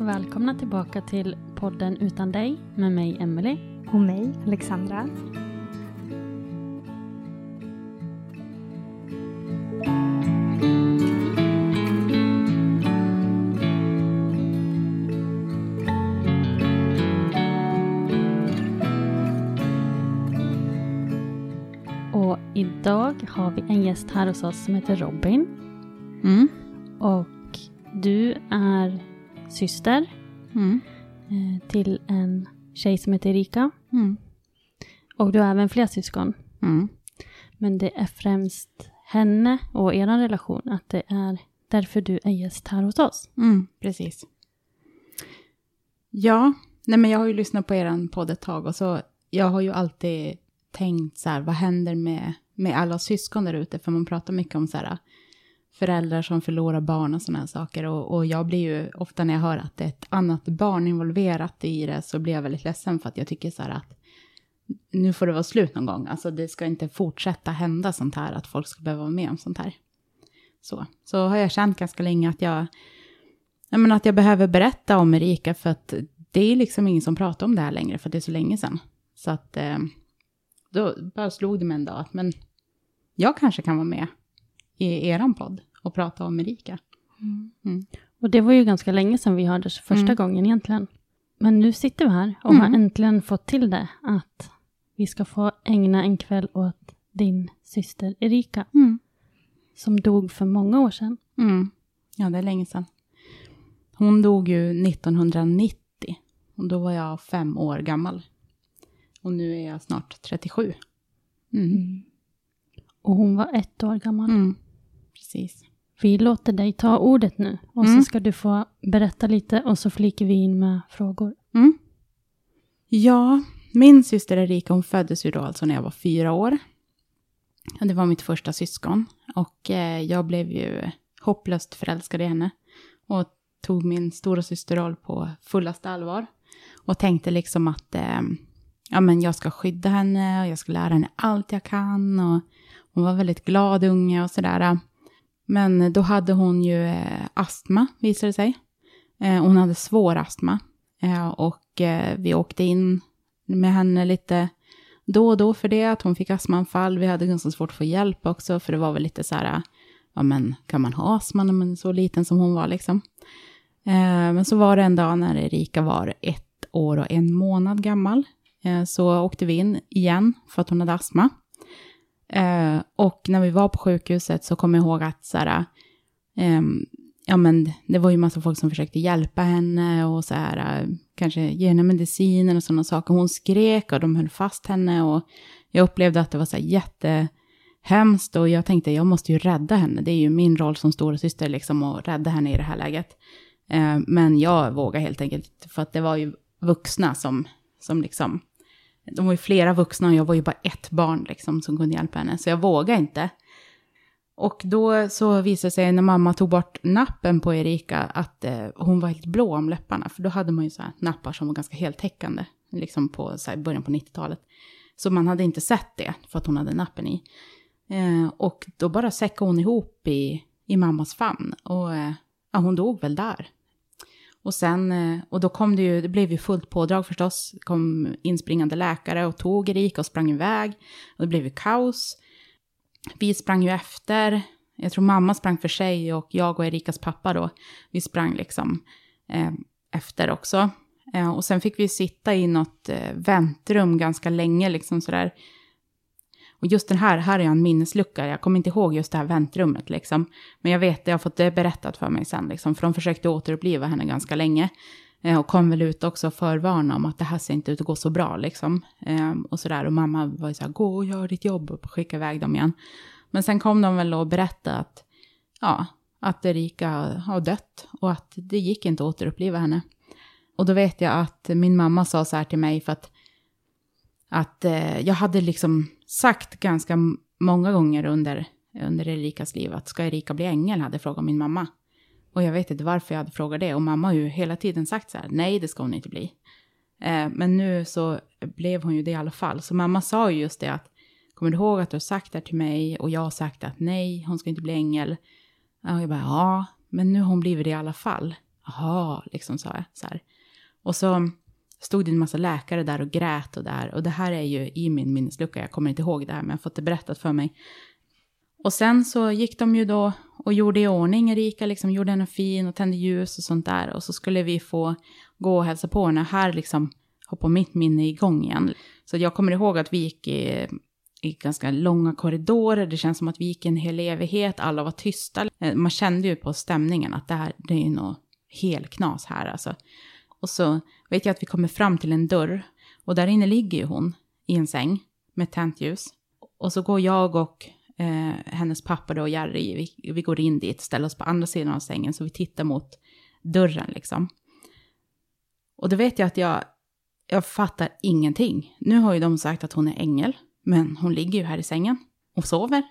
Välkomna tillbaka till podden Utan dig med mig Emily. Och mig, Alexandra. Och idag har vi en gäst här hos oss som heter Robin. Mm. Och du är syster Mm. eh, till en tjej som heter Erika. Mm. Och du har även fler syskon. Mm. Men det är främst henne och er relation, att det är därför du är gäst här hos oss. Mm. Precis. Ja, nej men jag har ju lyssnat på er podd ett tag och så jag har ju alltid tänkt så här, vad händer med, med alla syskon där ute? För man pratar mycket om så här, föräldrar som förlorar barn och sådana här saker. Och, och jag blir ju, ofta när jag hör att det är ett annat barn involverat i det, så blir jag väldigt ledsen för att jag tycker så här att nu får det vara slut någon gång. Alltså det ska inte fortsätta hända sånt här, att folk ska behöva vara med om sånt här. Så, så har jag känt ganska länge att jag, jag menar att jag behöver berätta om Erika för att det är liksom ingen som pratar om det här längre för att det är så länge sedan. Så att eh, då bara slog det mig en dag att men jag kanske kan vara med i eran podd och prata om Erika. Mm. Och det var ju ganska länge sedan vi hördes första Mm. gången egentligen. Men nu sitter vi här och har Mm. äntligen fått till det att vi ska få ägna en kväll åt din syster Erika. Mm. Som dog för många år sedan. Mm. Ja, det är länge sedan. Hon dog ju 1990 och då var jag fem år gammal. Och nu är jag snart 37. Mm. Och hon var ett år gammal. Mm. Precis. Vi låter dig ta ordet nu och Mm. så ska du få berätta lite och så flikar vi in med frågor. Mm. Ja, min syster Erika hon föddes ju då alltså när jag var fyra år. Det var mitt första syskon. Och eh, jag blev ju hopplöst förälskad i henne. Och tog min stora systerroll på fullaste allvar. Och tänkte liksom att eh, ja, men jag ska skydda henne och jag ska lära henne allt jag kan. Och hon var väldigt glad unge och sådär. Men då hade hon ju eh, astma, visade det sig. Eh, hon hade svår astma. Eh, och vi åkte in med henne lite då och då för det, att hon fick astmaanfall. Vi hade ganska svårt att få hjälp också, för det var väl lite så här, ja men kan man ha astma när man är så liten som hon var liksom. Men så var det en dag när Erika var ett år och en månad gammal. Så åkte vi in igen för att hon hade astma. Eh, och när vi var på sjukhuset så kom jag ihåg att så här, eh, ja men det var ju massa folk som försökte hjälpa henne och så här, eh, kanske ge henne mediciner och sådana saker. Hon skrek och de höll fast henne och jag upplevde att det var så här jättehemskt och jag tänkte jag måste ju rädda henne. Det är ju min roll som stora syster liksom att rädda henne i det här läget. Eh, men jag vågade helt enkelt för att det var ju vuxna som, som liksom, de var ju flera vuxna och jag var ju bara ett barn liksom som kunde hjälpa henne. Så jag vågade inte. Och då så visade det sig när mamma tog bort nappen på Erika att eh, hon var helt blå om läpparna. För då hade man ju så här nappar som var ganska heltäckande, liksom på så här, början på 90-talet. Så man hade inte sett det för att hon hade nappen i. Eh, och då bara säckade hon ihop i, i mammas famn. Och eh, ja, hon dog väl där. Och sen, eh, och då kom det ju, det blev ju fullt pådrag förstås. Det kom inspringande läkare och tog Erika och sprang iväg. Och det blev ju kaos. Vi sprang ju efter. Jag tror mamma sprang för sig och jag och Erikas pappa då, vi sprang liksom eh, efter också. Eh, och sen fick vi sitta i något eh, väntrum ganska länge liksom sådär. Och just den här, här är en minneslucka, jag kommer inte ihåg just det här väntrummet liksom. Men jag vet, jag har fått det berättat för mig sen liksom, för de försökte återuppliva henne ganska länge. Eh, och kom väl ut också och förvarna om att det här ser inte ut att gå så bra liksom. Eh, och sådär, och mamma var ju så här, gå och gör ditt jobb och skicka iväg dem igen. Men sen kom de väl och berättade att, ja, att Erika har dött och att det gick inte att återuppliva henne. Och då vet jag att min mamma sa så här till mig för att, att eh, jag hade liksom sagt ganska många gånger under, under Erikas liv att ska Erika bli ängel, hade jag frågat min mamma. Och jag vet inte varför jag hade frågat det. Och mamma har ju hela tiden sagt så här, nej det ska hon inte bli. Eh, men nu så blev hon ju det i alla fall. Så mamma sa ju just det att, kommer du ihåg att du har sagt det till mig? Och jag har sagt att nej, hon ska inte bli ängel. Och jag bara, ja, men nu har hon blivit det i alla fall. Jaha, liksom sa jag så här. Och så stod det en massa läkare där och grät och där. Och det här är ju i min minneslucka, jag kommer inte ihåg det här, men jag har fått det berättat för mig. Och sen så gick de ju då och gjorde i ordning Erika, liksom gjorde henne fin och tände ljus och sånt där. Och så skulle vi få gå och hälsa på henne. Här liksom hoppade mitt minne igång igen. Så jag kommer ihåg att vi gick i, i ganska långa korridorer. Det känns som att vi gick en hel evighet. Alla var tysta. Man kände ju på stämningen att det här, det är nog helknas här alltså. Och så vet jag att vi kommer fram till en dörr. Och där inne ligger ju hon i en säng med tänt ljus. Och så går jag och eh, hennes pappa då, Jerry, vi, vi går in dit, ställer oss på andra sidan av sängen så vi tittar mot dörren liksom. Och då vet jag att jag, jag fattar ingenting. Nu har ju de sagt att hon är ängel, men hon ligger ju här i sängen och sover.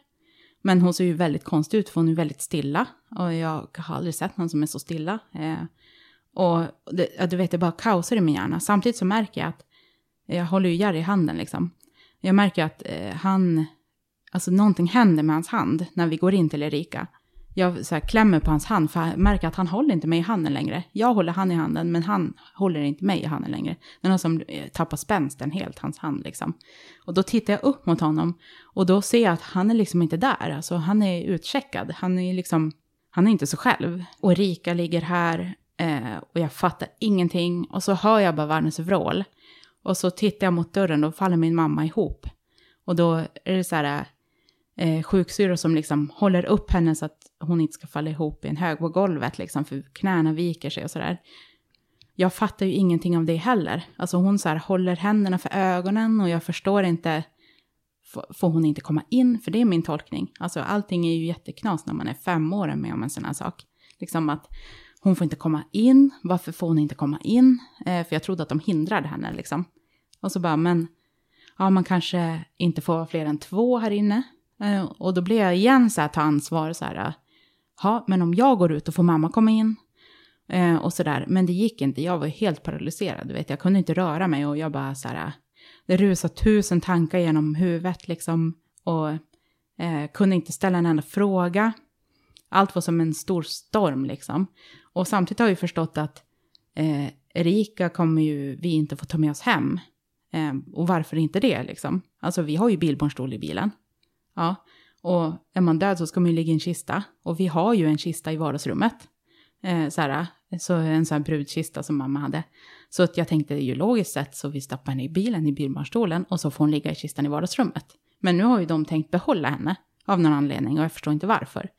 Men hon ser ju väldigt konstig ut för hon är väldigt stilla. Och jag har aldrig sett någon som är så stilla. Eh, och det, du vet, det bara kaosar i min hjärna. Samtidigt så märker jag att jag håller ju Jerry i handen liksom. Jag märker att eh, han, alltså någonting händer med hans hand när vi går in till Erika. Jag så här, klämmer på hans hand för jag märker att han håller inte mig i handen längre. Jag håller han i handen men han håller inte mig i handen längre. Det är någon som eh, tappar spänsten helt, hans hand liksom. Och då tittar jag upp mot honom och då ser jag att han är liksom inte där. Alltså han är utcheckad. Han är liksom, han är inte så själv. Och Erika ligger här Eh, och jag fattar ingenting. Och så hör jag bara världens vrål. Och så tittar jag mot dörren och faller min mamma ihop. Och då är det så här eh, sjuksyrror som liksom håller upp henne så att hon inte ska falla ihop i en hög på golvet liksom, för knäna viker sig och sådär. Jag fattar ju ingenting av det heller. Alltså hon så här håller händerna för ögonen och jag förstår inte, får hon inte komma in? För det är min tolkning. Alltså allting är ju jätteknas när man är fem år med om en sån här sak. Liksom att hon får inte komma in. Varför får hon inte komma in? Eh, för jag trodde att de hindrade henne liksom. Och så bara, men ja, man kanske inte får vara fler än två här inne. Eh, och då blev jag igen så här, ta ansvar så här, ja, men om jag går ut och får mamma komma in. Eh, och så där, men det gick inte, jag var helt paralyserad, du vet, jag kunde inte röra mig och jag bara så här, det rusade tusen tankar genom huvudet liksom. Och eh, kunde inte ställa en enda fråga. Allt var som en stor storm liksom. Och samtidigt har vi förstått att eh, Erika kommer ju vi inte få ta med oss hem. Eh, och varför inte det liksom? Alltså vi har ju bilbarnstol i bilen. Ja, och är man död så ska man ju ligga i en kista. Och vi har ju en kista i vardagsrummet. Eh, så, här, så en sån här brudkista som mamma hade. Så att jag tänkte ju logiskt sett så vi stoppar henne i bilen i bilbarnstolen och så får hon ligga i kistan i vardagsrummet. Men nu har ju de tänkt behålla henne av någon anledning och jag förstår inte varför.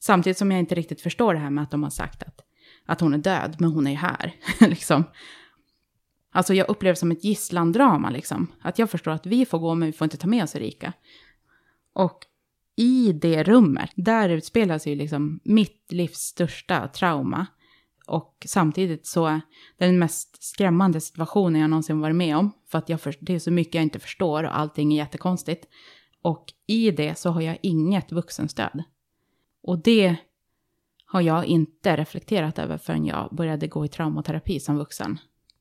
Samtidigt som jag inte riktigt förstår det här med att de har sagt att att hon är död, men hon är ju här. liksom. Alltså jag upplever det som ett gisslandrama, liksom. Att jag förstår att vi får gå, men vi får inte ta med oss Erika. Och i det rummet, där utspelar sig liksom mitt livs största trauma. Och samtidigt så är det den mest skrämmande situationen jag någonsin varit med om. För att jag för, det är så mycket jag inte förstår och allting är jättekonstigt. Och i det så har jag inget vuxenstöd. Och det har jag inte reflekterat över förrän jag började gå i traumaterapi som vuxen.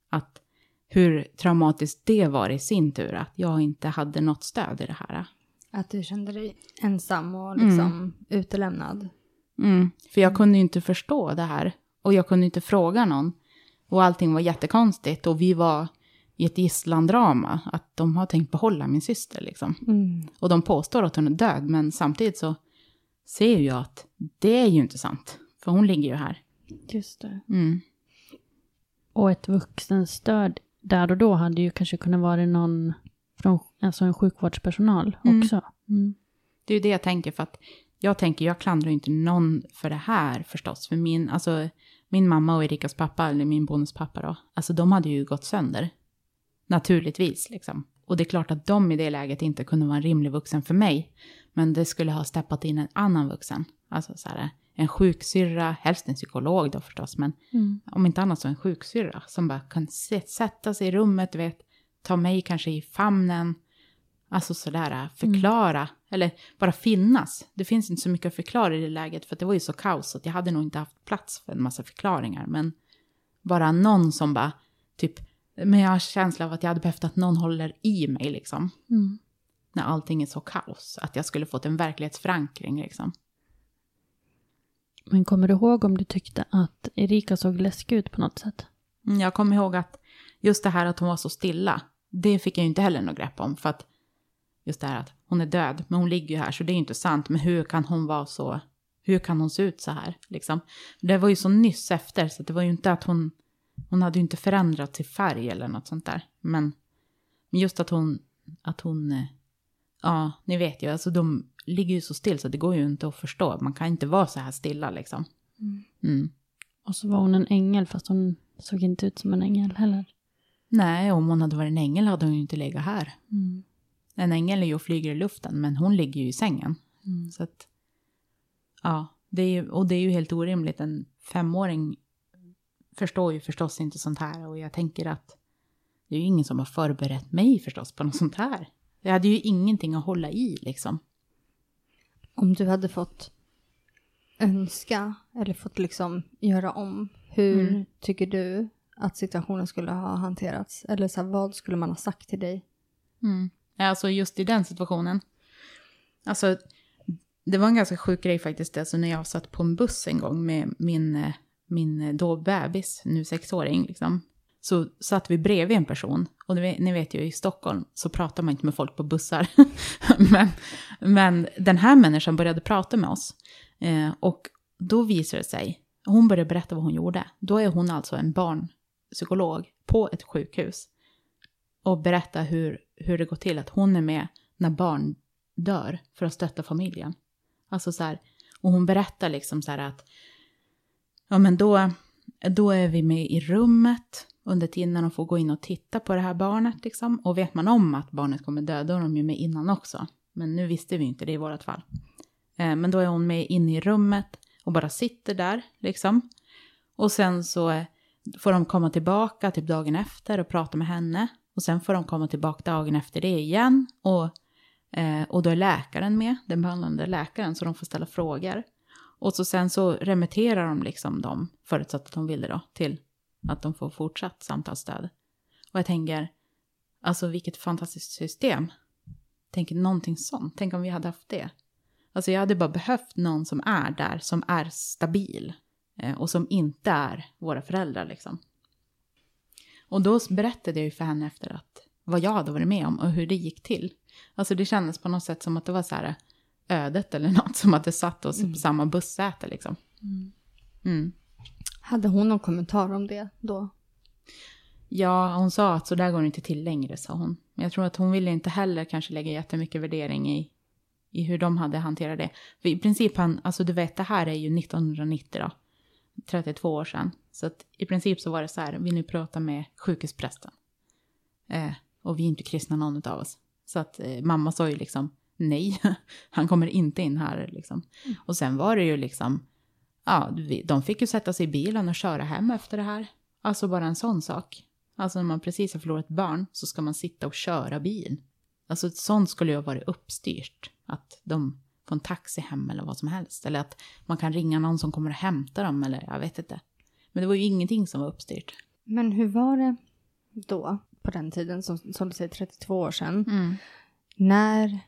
Att hur traumatiskt det var i sin tur, att jag inte hade något stöd i det här. Att du kände dig ensam och liksom mm. utelämnad. Mm, för jag kunde ju inte förstå det här. Och jag kunde inte fråga någon. Och allting var jättekonstigt. Och vi var i ett gisslandrama. Att de har tänkt behålla min syster liksom. Mm. Och de påstår att hon är död. Men samtidigt så ser jag att det är ju inte sant. För hon ligger ju här. Just det. Mm. Och ett vuxenstöd där och då hade ju kanske kunnat vara någon från, alltså en sjukvårdspersonal mm. också. Mm. Det är ju det jag tänker för att jag tänker, jag klandrar inte någon för det här förstås. För min, alltså, min mamma och Erikas pappa, eller min bonuspappa då, alltså de hade ju gått sönder. Naturligtvis liksom. Och det är klart att de i det läget inte kunde vara en rimlig vuxen för mig. Men det skulle ha steppat in en annan vuxen. Alltså så här, en sjuksyrra, helst en psykolog då förstås, men mm. om inte annat så en sjuksyrra som bara kan sätta sig i rummet, du vet, ta mig kanske i famnen, alltså sådär förklara, mm. eller bara finnas. Det finns inte så mycket att förklara i det läget, för det var ju så kaos att jag hade nog inte haft plats för en massa förklaringar, men bara någon som bara, typ, men jag har känsla av att jag hade behövt att någon håller i mig liksom. Mm. När allting är så kaos, att jag skulle fått en verklighetsförankring liksom. Men kommer du ihåg om du tyckte att Erika såg läskig ut på något sätt? Mm, jag kommer ihåg att just det här att hon var så stilla, det fick jag ju inte heller något grepp om. För att just det här att hon är död, men hon ligger ju här så det är ju inte sant. Men hur kan hon vara så, hur kan hon se ut så här liksom? Det var ju så nyss efter så det var ju inte att hon, hon hade ju inte förändrat till färg eller något sånt där. Men, men just att hon, att hon, eh, ja, ni vet ju, alltså de ligger ju så still så det går ju inte att förstå. Man kan inte vara så här stilla liksom. Mm. Mm. Och så var hon en ängel fast hon såg inte ut som en ängel heller. Nej, om hon hade varit en ängel hade hon ju inte legat här. Mm. En ängel är ju och flyger i luften, men hon ligger ju i sängen. Mm. Så att, ja, det är ju, och det är ju helt orimligt. En femåring förstår ju förstås inte sånt här och jag tänker att det är ju ingen som har förberett mig förstås på något sånt här. Jag hade ju ingenting att hålla i liksom. Om du hade fått önska eller fått liksom göra om, hur mm. tycker du att situationen skulle ha hanterats? Eller så här, vad skulle man ha sagt till dig? Mm. Alltså just i den situationen. Alltså, det var en ganska sjuk grej faktiskt. Alltså när jag satt på en buss en gång med min, min då bebis, nu sexåring, liksom. Så satt vi bredvid en person. Och ni vet ju, i Stockholm så pratar man inte med folk på bussar. men, men den här människan började prata med oss. Eh, och då visade det sig, hon började berätta vad hon gjorde. Då är hon alltså en barnpsykolog på ett sjukhus. Och berättar hur, hur det går till att hon är med när barn dör för att stötta familjen. Alltså så här, och hon berättar liksom så här att, ja men då, då är vi med i rummet under tiden när de får gå in och titta på det här barnet liksom. Och vet man om att barnet kommer dö, då är de ju med innan också. Men nu visste vi inte det i vårt fall. Eh, men då är hon med inne i rummet och bara sitter där liksom. Och sen så eh, får de komma tillbaka typ dagen efter och prata med henne. Och sen får de komma tillbaka dagen efter det igen. Och, eh, och då är läkaren med, den behandlande läkaren, så de får ställa frågor. Och så sen så remitterar de liksom dem, förutsatt att de vill det då, till att de får fortsatt samtalsstöd. Och jag tänker, alltså vilket fantastiskt system. Tänk någonting sånt, tänk om vi hade haft det. Alltså jag hade bara behövt någon som är där, som är stabil. Eh, och som inte är våra föräldrar liksom. Och då berättade jag ju för henne efter att vad jag hade varit med om och hur det gick till. Alltså det kändes på något sätt som att det var så här ödet eller något som hade satt oss mm. på samma bussäte liksom. Mm. Mm. Hade hon någon kommentar om det då? Ja, hon sa att så där går det inte till längre, sa hon. Men jag tror att hon ville inte heller kanske lägga jättemycket värdering i, i hur de hade hanterat det. För i princip, han, alltså du vet, det här är ju 1990 då. 32 år sedan. Så att i princip så var det så här, vill ni prata med sjukhusprästen? Eh, och vi är inte kristna någon av oss. Så att eh, mamma sa ju liksom nej, han kommer inte in här liksom. Mm. Och sen var det ju liksom, ja, de fick ju sätta sig i bilen och köra hem efter det här. Alltså bara en sån sak. Alltså när man precis har förlorat barn så ska man sitta och köra bil. Alltså sånt skulle ju ha varit uppstyrt. Att de få en taxi hem eller vad som helst. Eller att man kan ringa någon som kommer och hämtar dem eller jag vet inte. Men det var ju ingenting som var uppstyrt. Men hur var det då, på den tiden, som, som du säger 32 år sedan, när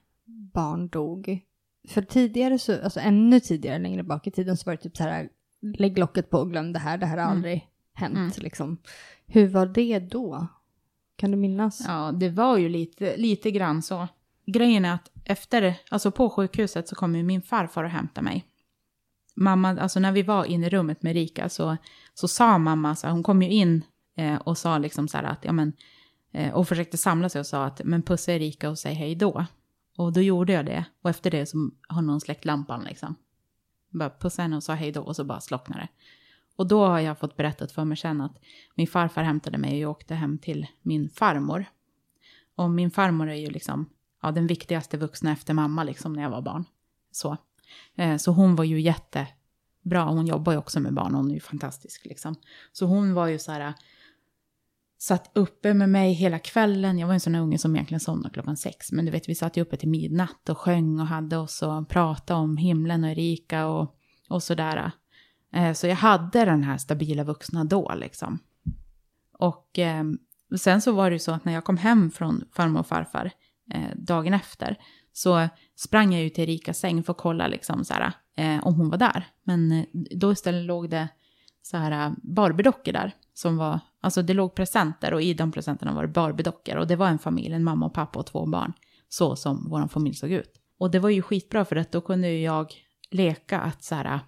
barn dog? För tidigare, så, alltså ännu tidigare, längre bak i tiden, så var det typ så här, lägg locket på och glöm det här, det här har aldrig hänt liksom. Hur var det då? Kan du minnas? Ja, det var ju lite, lite grann så. Grejen är att efter, alltså på sjukhuset så kom ju min farfar och hämtade mig. Mamma, alltså när vi var inne i rummet med Rika så, så sa mamma, så här, hon kom ju in eh, och sa liksom så här att, ja men, eh, och försökte samla sig och sa att, men pussa Erika och säg hej då. Och då gjorde jag det. Och efter det så har någon släckt lampan liksom. Bara pussade henne och sa hej då och så bara slocknade det. Och då har jag fått berättat för mig sen att min farfar hämtade mig och jag åkte hem till min farmor. Och min farmor är ju liksom ja, den viktigaste vuxna efter mamma liksom när jag var barn. Så, eh, så hon var ju jättebra. Hon jobbar ju också med barn. Hon är ju fantastisk liksom. Så hon var ju så här satt uppe med mig hela kvällen. Jag var en sån unge som egentligen somnade klockan sex. Men du vet, vi satt ju uppe till midnatt och sjöng och hade oss och pratade om himlen och Erika och, och sådär. Eh, så jag hade den här stabila vuxna då liksom. Och eh, sen så var det ju så att när jag kom hem från farmor och farfar eh, dagen efter så sprang jag ju till Erikas säng för att kolla liksom så här, eh, om hon var där. Men eh, då istället låg det så här äh, Barbiedockor där. Som var, alltså det låg presenter och i de presenterna var det Barbiedockor. Och det var en familj, en mamma och pappa och två barn. Så som vår familj såg ut. Och det var ju skitbra för att då kunde ju jag leka att så här, äh,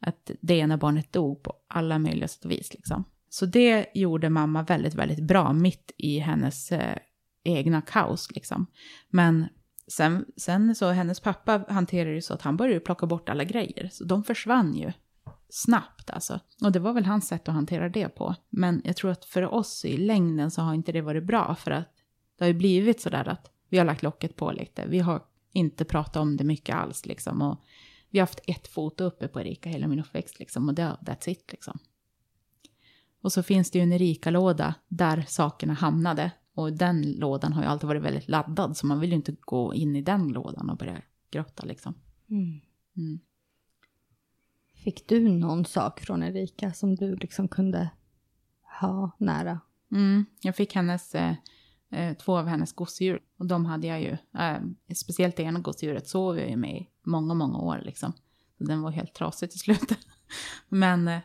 att det ena barnet dog på alla möjliga sätt och vis liksom. Så det gjorde mamma väldigt, väldigt bra mitt i hennes eh, egna kaos liksom. Men sen, sen så hennes pappa hanterade det så att han började plocka bort alla grejer. Så de försvann ju snabbt alltså. Och det var väl hans sätt att hantera det på. Men jag tror att för oss i längden så har inte det varit bra för att det har ju blivit sådär att vi har lagt locket på lite. Vi har inte pratat om det mycket alls liksom. Och vi har haft ett foto uppe på Erika hela min uppväxt liksom. Och det, that's it liksom. Och så finns det ju en Erika-låda där sakerna hamnade. Och den lådan har ju alltid varit väldigt laddad. Så man vill ju inte gå in i den lådan och börja grotta liksom. Mm. Mm. Fick du någon sak från Erika som du liksom kunde ha nära? Mm, jag fick hennes, eh, eh, två av hennes gosedjur. Och de hade jag ju, eh, speciellt det ena gosedjuret sov jag ju med i många, många år liksom. Så den var helt trasig till slut. men eh,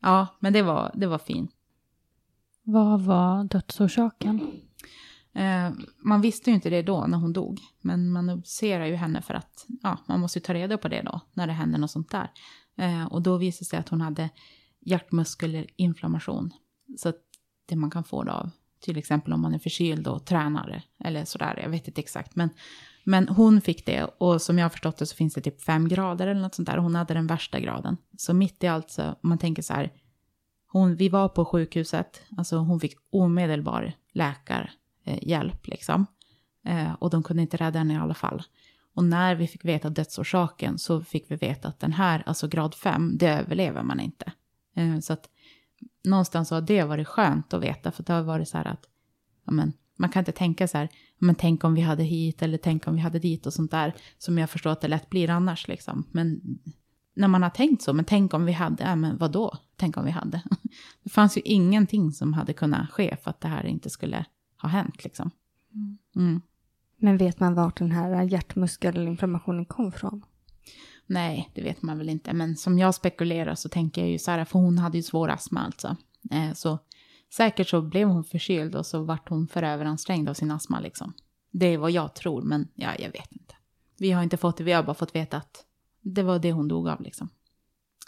ja, men det var, det var fint. Vad var dödsorsaken? Eh, man visste ju inte det då när hon dog. Men man observerar ju henne för att ja, man måste ju ta reda på det då när det händer något sånt där. Eh, och då visade det sig att hon hade hjärtmuskelinflammation. Så att det man kan få det av, till exempel om man är förkyld och tränar eller sådär, jag vet inte exakt. Men, men hon fick det och som jag har förstått det så finns det typ fem grader eller något sånt där. Hon hade den värsta graden. Så mitt i allt så, om man tänker så här, hon, vi var på sjukhuset, alltså hon fick omedelbar läkarhjälp eh, liksom. Eh, och de kunde inte rädda henne i alla fall. Och när vi fick veta dödsorsaken så fick vi veta att den här, alltså grad 5, det överlever man inte. Eh, så att någonstans har det varit skönt att veta, för det har varit så här att, ja men, man kan inte tänka så här, men tänk om vi hade hit eller tänk om vi hade dit och sånt där, som jag förstår att det lätt blir annars liksom. Men när man har tänkt så, men tänk om vi hade, ja men vadå, tänk om vi hade. Det fanns ju ingenting som hade kunnat ske för att det här inte skulle ha hänt liksom. Mm. Men vet man vart den här hjärtmuskelinflammationen kom från? Nej, det vet man väl inte. Men som jag spekulerar så tänker jag ju så här, för hon hade ju svår astma alltså. Eh, så säkert så blev hon förkyld och så vart hon för överansträngd av sin astma liksom. Det är vad jag tror, men ja, jag vet inte. Vi har inte fått det, vi har bara fått veta att det var det hon dog av liksom.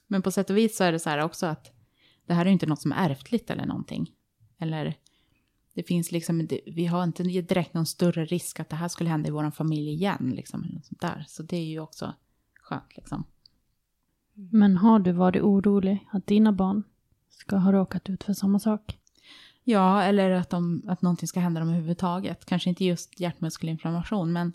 Men på sätt och vis så är det så här också att det här är ju inte något som är ärftligt eller någonting. Eller det finns liksom, vi har inte direkt någon större risk att det här skulle hända i vår familj igen. Liksom, sånt där. Så det är ju också skönt. Liksom. Men har du varit orolig att dina barn ska ha råkat ut för samma sak? Ja, eller att, de, att någonting ska hända dem överhuvudtaget. Kanske inte just hjärtmuskelinflammation, men,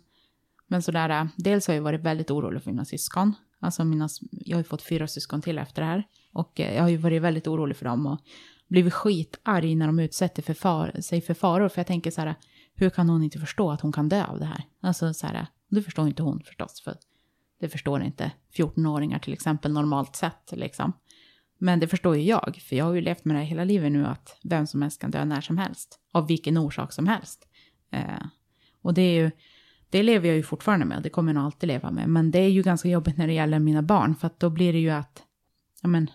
men sådär. Dels har jag varit väldigt orolig för mina syskon. Alltså mina, jag har ju fått fyra syskon till efter det här. Och jag har ju varit väldigt orolig för dem och blivit skitarg när de utsätter för far, sig för faror. För jag tänker så här, hur kan hon inte förstå att hon kan dö av det här? Alltså så här, det förstår inte hon förstås. För Det förstår inte 14-åringar till exempel normalt sett liksom. Men det förstår ju jag, för jag har ju levt med det hela livet nu att vem som helst kan dö när som helst. Av vilken orsak som helst. Eh, och det är ju, det lever jag ju fortfarande med, det kommer jag nog alltid leva med. Men det är ju ganska jobbigt när det gäller mina barn, för att då blir det ju att, ja men,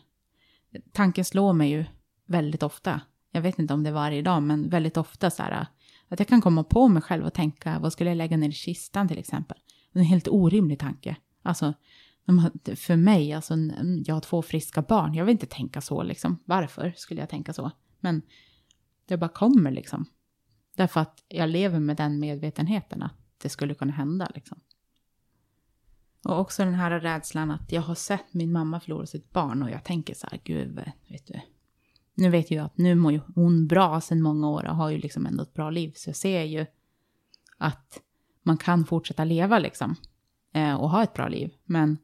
tanken slår mig ju väldigt ofta. Jag vet inte om det är varje dag, men väldigt ofta så här, äh, att jag kan komma på mig själv och tänka, vad skulle jag lägga ner i kistan till exempel? En helt orimlig tanke. Alltså, för mig, alltså, jag har två friska barn, jag vill inte tänka så liksom. Varför skulle jag tänka så? Men det bara kommer liksom. Därför att jag lever med den medvetenheten att det skulle kunna hända liksom. Och också den här rädslan att jag har sett min mamma förlora sitt barn och jag tänker så här, gud, vet du. Nu vet jag att nu mår ju hon bra sedan många år och har ju liksom ändå ett bra liv. Så jag ser ju att man kan fortsätta leva liksom. Eh, och ha ett bra liv. Men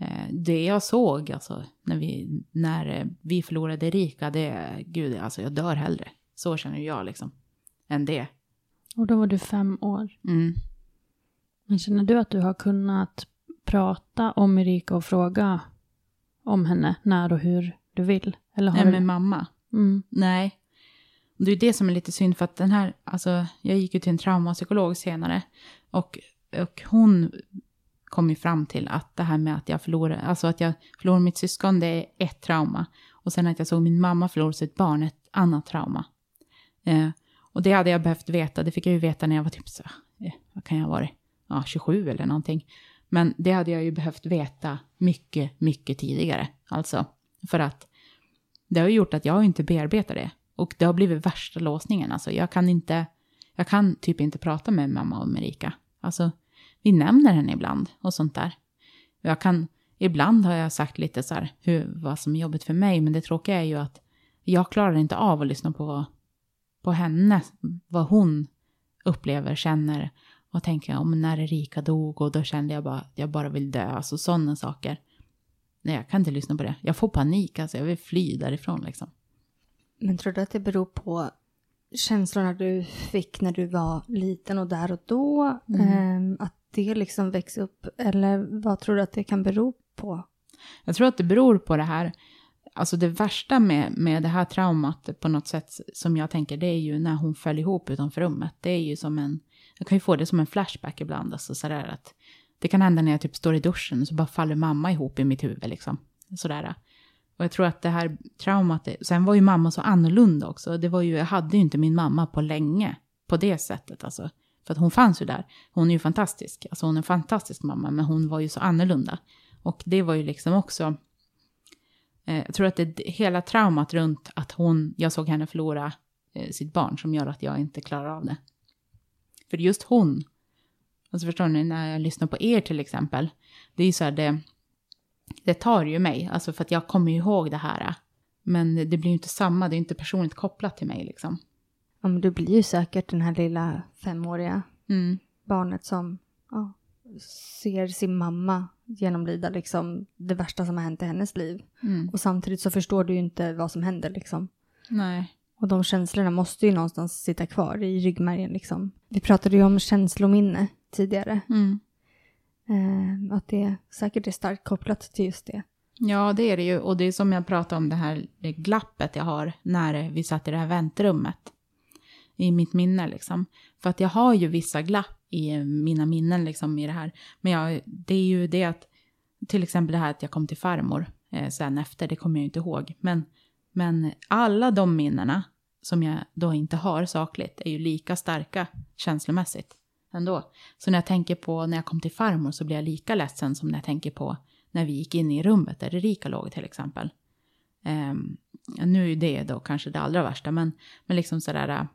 eh, det jag såg, alltså när vi, när vi förlorade Erika, det, gud, alltså jag dör hellre. Så känner jag liksom. Än det. Och då var du fem år. Mm. Men känner du att du har kunnat prata om Erika och fråga om henne när och hur du vill? Eller Nej, du... med mamma? Mm. Nej. Det är det som är lite synd för att den här, alltså jag gick ju till en traumapsykolog senare. Och, och hon kom ju fram till att det här med att jag förlorade, alltså att jag förlorade mitt syskon, det är ett trauma. Och sen att jag såg min mamma förlora sitt barn, ett annat trauma. Eh, och det hade jag behövt veta, det fick jag ju veta när jag var typ så, eh, vad kan jag ha varit, ja 27 eller någonting. Men det hade jag ju behövt veta mycket, mycket tidigare. Alltså, för att det har gjort att jag inte bearbetar det. Och det har blivit värsta låsningen. Alltså, jag kan inte, jag kan typ inte prata med mamma och Merika. Alltså, vi nämner henne ibland och sånt där. Jag kan, ibland har jag sagt lite så här, hur, vad som är jobbigt för mig, men det tråkiga är ju att jag klarar inte av att lyssna på, på henne, vad hon upplever, känner och tänker om när Erika dog och då kände jag bara att jag bara vill dö, alltså sådana saker. Nej, jag kan inte lyssna på det. Jag får panik, alltså jag vill fly därifrån liksom. Men tror du att det beror på känslorna du fick när du var liten och där och då? Mm. Eh, att det liksom växte upp? Eller vad tror du att det kan bero på? Jag tror att det beror på det här, alltså det värsta med, med det här traumat på något sätt som jag tänker, det är ju när hon föll ihop utanför rummet. Det är ju som en, jag kan ju få det som en flashback ibland, alltså sådär att det kan hända när jag typ står i duschen så bara faller mamma ihop i mitt huvud liksom. Sådär. Och jag tror att det här traumat, sen var ju mamma så annorlunda också. Det var ju, jag hade ju inte min mamma på länge på det sättet alltså. För att hon fanns ju där. Hon är ju fantastisk. Alltså hon är en fantastisk mamma, men hon var ju så annorlunda. Och det var ju liksom också... Eh, jag tror att det är hela traumat runt att hon, jag såg henne förlora eh, sitt barn som gör att jag inte klarar av det. För just hon, alltså förstår ni, när jag lyssnar på er till exempel, det är ju så här, det, det tar ju mig, alltså för att jag kommer ju ihåg det här. Men det blir ju inte samma, det är inte personligt kopplat till mig liksom. Ja, men du blir ju säkert den här lilla femåriga Mm. barnet som ja, ser sin mamma genomlida liksom det värsta som har hänt i hennes liv. Mm. Och samtidigt så förstår du ju inte vad som händer liksom. Nej. Och de känslorna måste ju någonstans sitta kvar i ryggmärgen liksom. Vi pratade ju om känslominne tidigare. Mm. Eh, att det säkert är starkt kopplat till just det. Ja, det är det ju. Och det är som jag pratade om det här det glappet jag har när vi satt i det här väntrummet. I mitt minne liksom. För att jag har ju vissa glapp i mina minnen liksom i det här. Men jag, det är ju det att, till exempel det här att jag kom till farmor eh, sen efter, det kommer jag ju inte ihåg. Men, men alla de minnena som jag då inte har sakligt är ju lika starka känslomässigt ändå. Så när jag tänker på när jag kom till farmor så blir jag lika ledsen som när jag tänker på när vi gick in i rummet där Erika låg till exempel. Um, nu är det då kanske det allra värsta, men, men liksom sådär,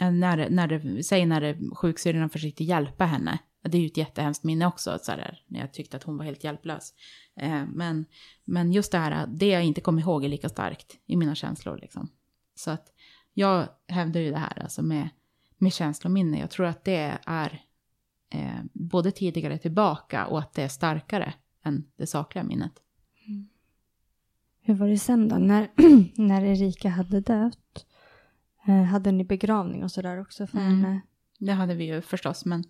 äh, när, när det, säg när sjuksyrran sjuksyrrorna försökte hjälpa henne. Det är ju ett jättehemskt minne också, sådär, när jag tyckte att hon var helt hjälplös. Uh, men, men just det här, äh, det jag inte kommer ihåg är lika starkt i mina känslor. Liksom. Så att jag hävdar ju det här alltså med, med känslominne. Jag tror att det är eh, både tidigare tillbaka och att det är starkare än det sakliga minnet. Hur var det sen då? När, när Erika hade dött, eh, hade ni begravning och sådär också för Mm. henne? det hade vi ju förstås. Men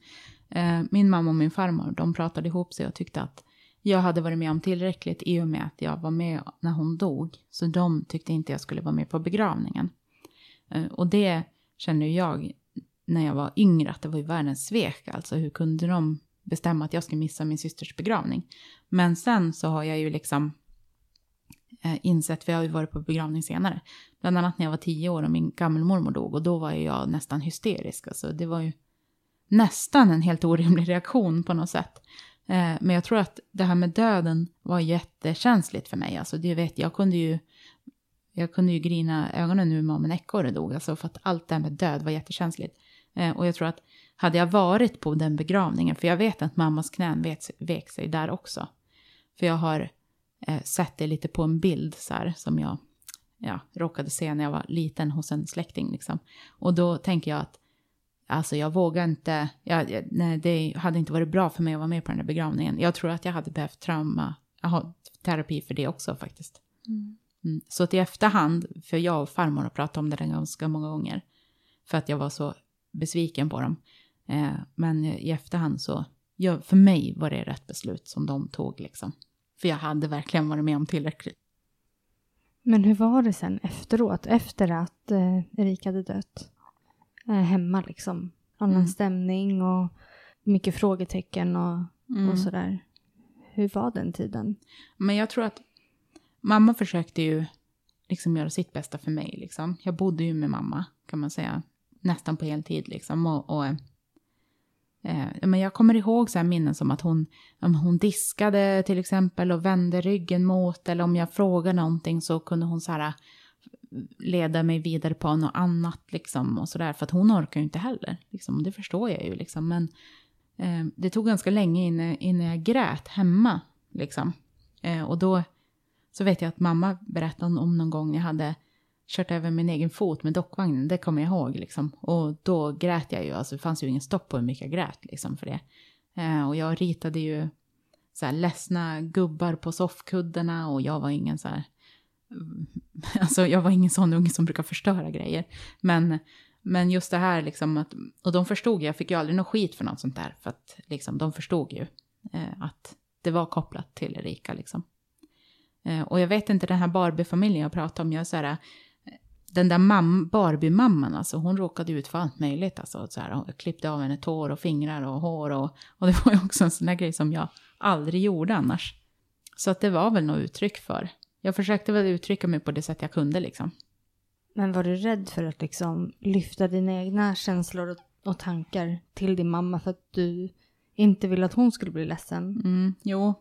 eh, min mamma och min farmor, de pratade ihop sig och tyckte att jag hade varit med om tillräckligt i och med att jag var med när hon dog. Så de tyckte inte jag skulle vara med på begravningen. Eh, och det kände jag när jag var yngre att det var ju världens svek. Alltså hur kunde de bestämma att jag ska missa min systers begravning? Men sen så har jag ju liksom eh, insett, för jag har ju varit på begravning senare. Bland annat när jag var tio år och min gammelmormor dog och då var jag nästan hysterisk. Alltså det var ju nästan en helt orimlig reaktion på något sätt. Eh, men jag tror att det här med döden var jättekänsligt för mig. Alltså det vet jag kunde ju jag kunde ju grina ögonen ur mig om en ekorre dog, alltså för att allt det här med död var jättekänsligt. Eh, och jag tror att hade jag varit på den begravningen, för jag vet att mammas knän vek, vek sig där också. För jag har eh, sett det lite på en bild så här, som jag ja, råkade se när jag var liten hos en släkting. Liksom. Och då tänker jag att alltså jag vågar inte, jag, nej, det hade inte varit bra för mig att vara med på den där begravningen. Jag tror att jag hade behövt trauma, aha, terapi för det också faktiskt. Mm. Mm. Så i efterhand, för jag och farmor har pratat om det ganska många gånger, för att jag var så besviken på dem. Eh, men i efterhand så, jag, för mig var det rätt beslut som de tog liksom. För jag hade verkligen varit med om tillräckligt. Men hur var det sen efteråt, efter att eh, Erika hade dött? Eh, hemma liksom. Annan mm. stämning och mycket frågetecken och, mm. och sådär. Hur var den tiden? Men jag tror att mamma försökte ju liksom göra sitt bästa för mig. Liksom. Jag bodde ju med mamma, kan man säga, nästan på heltid. Liksom. Och, och eh, men jag kommer ihåg så här minnen som att hon, om hon diskade till exempel och vände ryggen mot, eller om jag frågade någonting så kunde hon så här eh, leda mig vidare på något annat liksom och sådär. För att hon orkar ju inte heller, liksom. Det förstår jag ju liksom. Men eh, det tog ganska länge innan, innan jag grät hemma liksom. Eh, och då så vet jag att mamma berättade om någon gång jag hade kört över min egen fot med dockvagnen, det kommer jag ihåg liksom. Och då grät jag ju, alltså det fanns ju ingen stopp på hur mycket jag grät liksom för det. Eh, och jag ritade ju så här ledsna gubbar på soffkuddarna och jag var ingen så här, alltså jag var ingen sån unge som brukar förstöra grejer. Men, men just det här liksom att, och de förstod, jag fick ju aldrig något skit för något sånt där, för att liksom de förstod ju eh, att det var kopplat till Erika liksom. Eh, och jag vet inte, den här Barbie-familjen jag pratade om, jag så här, den där Barbie-mamman, alltså, hon råkade ut för allt möjligt. Alltså, så här, hon klippte av henne tår och fingrar och hår. Och, och det var ju också en sån där grej som jag aldrig gjorde annars. Så att det var väl något uttryck för. Jag försökte väl uttrycka mig på det sätt jag kunde liksom. Men var du rädd för att liksom lyfta dina egna känslor och, och tankar till din mamma för att du inte ville att hon skulle bli ledsen? Mm, jo,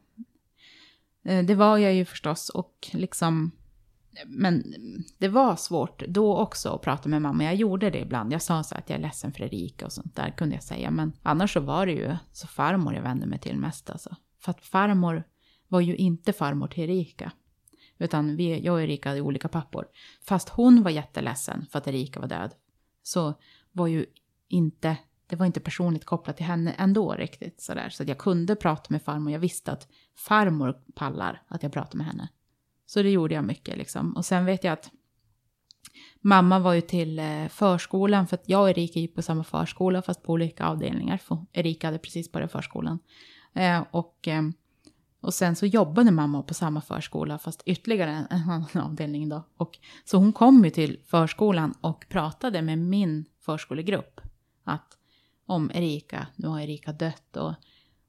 Eh, det var jag ju förstås och liksom... Men det var svårt då också att prata med mamma. Jag gjorde det ibland. Jag sa så att jag är ledsen för Erika och sånt där kunde jag säga. Men annars så var det ju så farmor jag vände mig till mest alltså. För att farmor var ju inte farmor till Erika. Utan vi, jag och Erika hade olika pappor. Fast hon var jätteledsen för att Erika var död. Så var ju inte det var inte personligt kopplat till henne ändå riktigt sådär. Så att jag kunde prata med farmor. Jag visste att farmor pallar att jag pratade med henne. Så det gjorde jag mycket liksom. Och sen vet jag att mamma var ju till eh, förskolan för att jag och Erika gick på samma förskola fast på olika avdelningar. För Erika hade precis börjat förskolan. Eh, och, eh, och sen så jobbade mamma på samma förskola fast ytterligare en, en annan avdelning då. Och, så hon kom ju till förskolan och pratade med min förskolegrupp. Att om Erika. Nu har Erika dött och,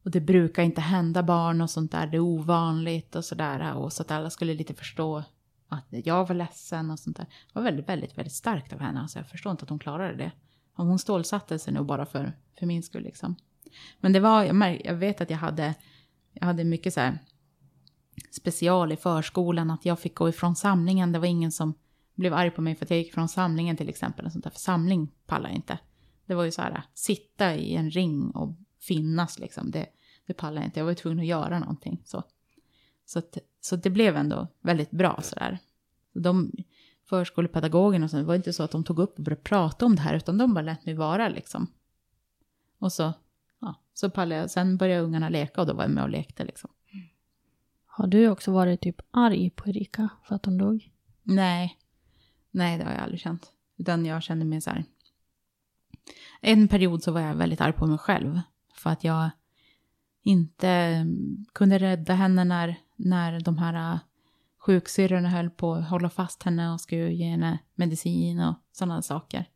och det brukar inte hända barn och sånt där. Det är ovanligt och sådär. Och så att alla skulle lite förstå att jag var ledsen och sånt där. Det var väldigt, väldigt, väldigt starkt av henne. Alltså jag förstår inte att hon klarade det. Om hon stålsatte sig nog bara för, för min skull liksom. Men det var, jag, märk, jag vet att jag hade, jag hade mycket så här special i förskolan. Att jag fick gå ifrån samlingen. Det var ingen som blev arg på mig för att jag gick ifrån samlingen till exempel. Och sånt där. För samling pallar jag inte. Det var ju så här, sitta i en ring och finnas liksom. Det, det pallade jag inte. Jag var tvungen att göra någonting. Så, så, att, så det blev ändå väldigt bra sådär. De förskolepedagogerna och så, det var inte så att de tog upp och började prata om det här, utan de bara lät mig vara liksom. Och så, ja, så pallade jag. Sen började ungarna leka och då var jag med och lekte liksom. Har du också varit typ arg på Erika för att hon dog? Nej, nej det har jag aldrig känt. Utan jag kände mig så här, En period så var jag väldigt arg på mig själv. För att jag inte kunde rädda henne när, när de här äh, sjuksyrrorna höll på att hålla fast henne och skulle ge henne medicin och sådana saker.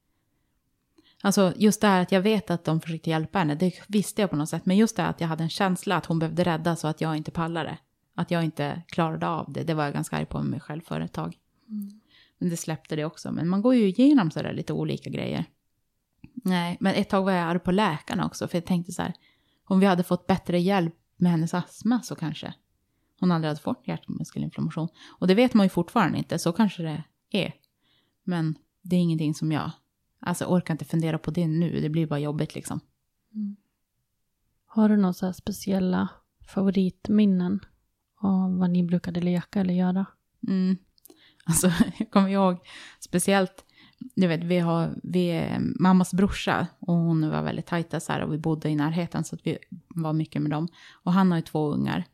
Alltså just det här att jag vet att de försökte hjälpa henne, det visste jag på något sätt. Men just det här att jag hade en känsla att hon behövde räddas och att jag inte pallade. Att jag inte klarade av det, det var jag ganska arg på mig själv för ett tag. Mm. Men det släppte det också. Men man går ju igenom sådär lite olika grejer. Nej, men ett tag var jag arg på läkarna också. För jag tänkte så här, om vi hade fått bättre hjälp med hennes astma så kanske hon aldrig hade fått hjärtmuskelinflammation. Och det vet man ju fortfarande inte, så kanske det är. Men det är ingenting som jag, alltså orkar inte fundera på det nu, det blir bara jobbigt liksom. Mm. Har du några speciella favoritminnen av vad ni brukade leka eller göra? Mm. Alltså, jag kommer ihåg speciellt, du vet, vi har, vi är mammas brorsa och hon var väldigt tajta så här och vi bodde i närheten så att vi var mycket med dem. Och han har ju två ungar,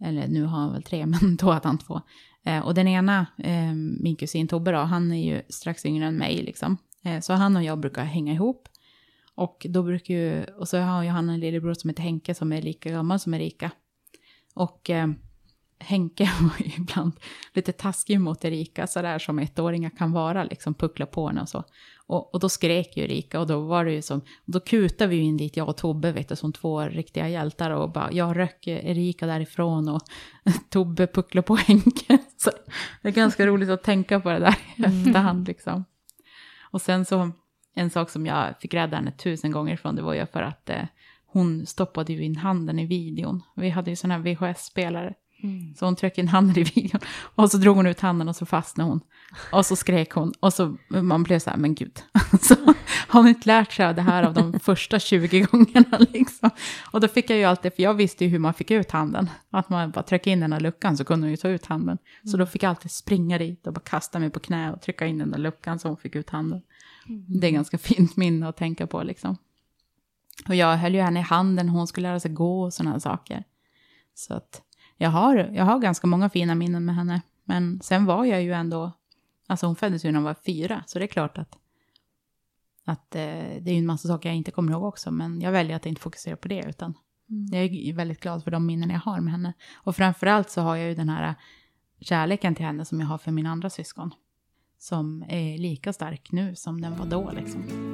eller nu har han väl tre, men då hade han två. Eh, och den ena, eh, min kusin Tobbe då, han är ju strax yngre än mig liksom. Eh, så han och jag brukar hänga ihop. Och då brukar ju, och så har ju han en lillebror som heter Henke som är lika gammal som Erika. Och eh, Henke var ibland lite taskig mot Erika, sådär som ettåringar kan vara, liksom puckla på henne och så. Och, och då skrek ju Erika och då var det ju som, då kutade vi in dit, jag och Tobbe, vet du, som två riktiga hjältar och bara, jag röck Erika därifrån och Tobbe pucklade på Henke. Så det är ganska roligt att tänka på det där i mm. efterhand liksom. Och sen så, en sak som jag fick rädda henne tusen gånger ifrån, det var ju för att eh, hon stoppade ju in handen i videon. Vi hade ju sådana här VHS-spelare. Mm. Så hon tryckte in handen i videon. Och så drog hon ut handen och så fastnade hon. Och så skrek hon. Och så man blev så här, men gud. Så har hon inte lärt sig av det här av de första 20 gångerna liksom. Och då fick jag ju alltid, för jag visste ju hur man fick ut handen. Att man bara tryckte in den här luckan så kunde hon ju ta ut handen. Så då fick jag alltid springa dit och bara kasta mig på knä och trycka in den där luckan så hon fick ut handen. Mm. Det är ganska fint minne att tänka på liksom. Och jag höll ju henne i handen, hon skulle lära sig gå och sådana saker. Så att jag har, jag har ganska många fina minnen med henne. Men sen var jag ju ändå, alltså hon föddes ju när hon var fyra, så det är klart att, att eh, det är ju en massa saker jag inte kommer ihåg också. Men jag väljer att inte fokusera på det, utan mm. jag är väldigt glad för de minnen jag har med henne. Och framförallt så har jag ju den här kärleken till henne som jag har för mina andra syskon. Som är lika stark nu som den var då liksom.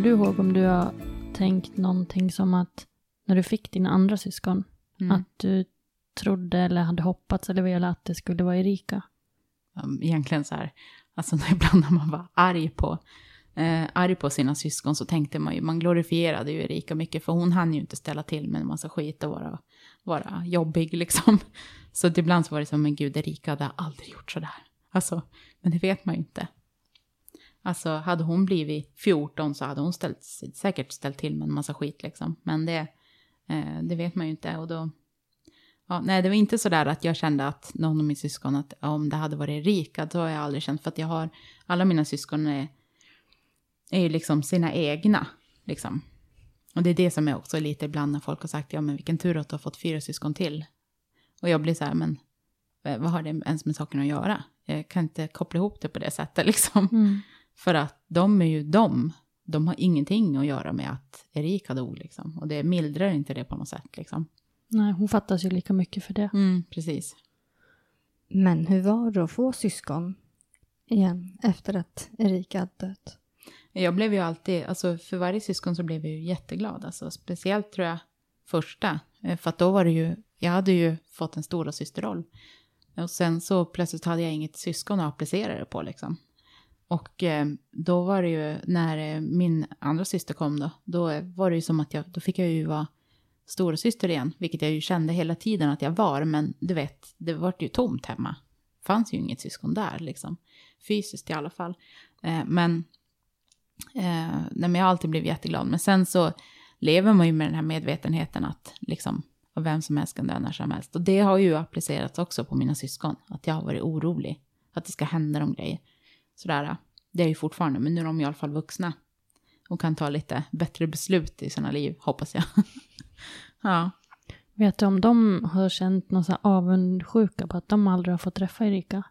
Kommer du ihåg om du har tänkt någonting som att när du fick dina andra syskon, mm. att du trodde eller hade hoppats eller velat att det skulle vara Erika? Egentligen så här, alltså ibland när man var arg på, eh, arg på sina syskon så tänkte man ju, man glorifierade ju Erika mycket för hon hann ju inte ställa till med en massa skit och vara, vara jobbig liksom. Så ibland så var det som, men gud, Erika hade aldrig gjort sådär. Alltså, men det vet man ju inte. Alltså hade hon blivit 14 så hade hon ställt, säkert ställt till med en massa skit liksom. Men det, eh, det vet man ju inte. Och då, ja, nej, det var inte så där att jag kände att någon av mina syskon, att om det hade varit Erika, då har jag aldrig känt. För att jag har, alla mina syskon är, är ju liksom sina egna. Liksom. Och det är det som är också lite ibland när folk har sagt, ja men vilken tur att du har fått fyra syskon till. Och jag blir så här, men eh, vad har det ens med saken att göra? Jag kan inte koppla ihop det på det sättet liksom. Mm. För att de är ju de. De har ingenting att göra med att Erika dog liksom. Och det mildrar inte det på något sätt liksom. Nej, hon fattas ju lika mycket för det. Mm, precis. Men hur var det att få syskon igen efter att Erika hade dött? Jag blev ju alltid, alltså för varje syskon så blev jag ju jätteglad. Alltså speciellt tror jag första. Eh, för att då var det ju, jag hade ju fått en stora systerroll. Och sen så plötsligt hade jag inget syskon att applicera det på liksom. Och eh, då var det ju när eh, min andra syster kom då, då eh, var det ju som att jag, då fick jag ju vara stora syster igen, vilket jag ju kände hela tiden att jag var, men du vet, det var ju tomt hemma. Det fanns ju inget syskon där liksom, fysiskt i alla fall. Eh, men, eh, nej, men jag har alltid blivit jätteglad, men sen så lever man ju med den här medvetenheten att liksom, och vem som helst kan dö när som helst. Och det har ju applicerats också på mina syskon, att jag har varit orolig, att det ska hända de grejer. Sådär, det är ju fortfarande, men nu är de i alla fall vuxna. och kan ta lite bättre beslut i sina liv, hoppas jag. ja. Vet du om de har känt någon så här avundsjuka på att de aldrig har fått träffa Erika?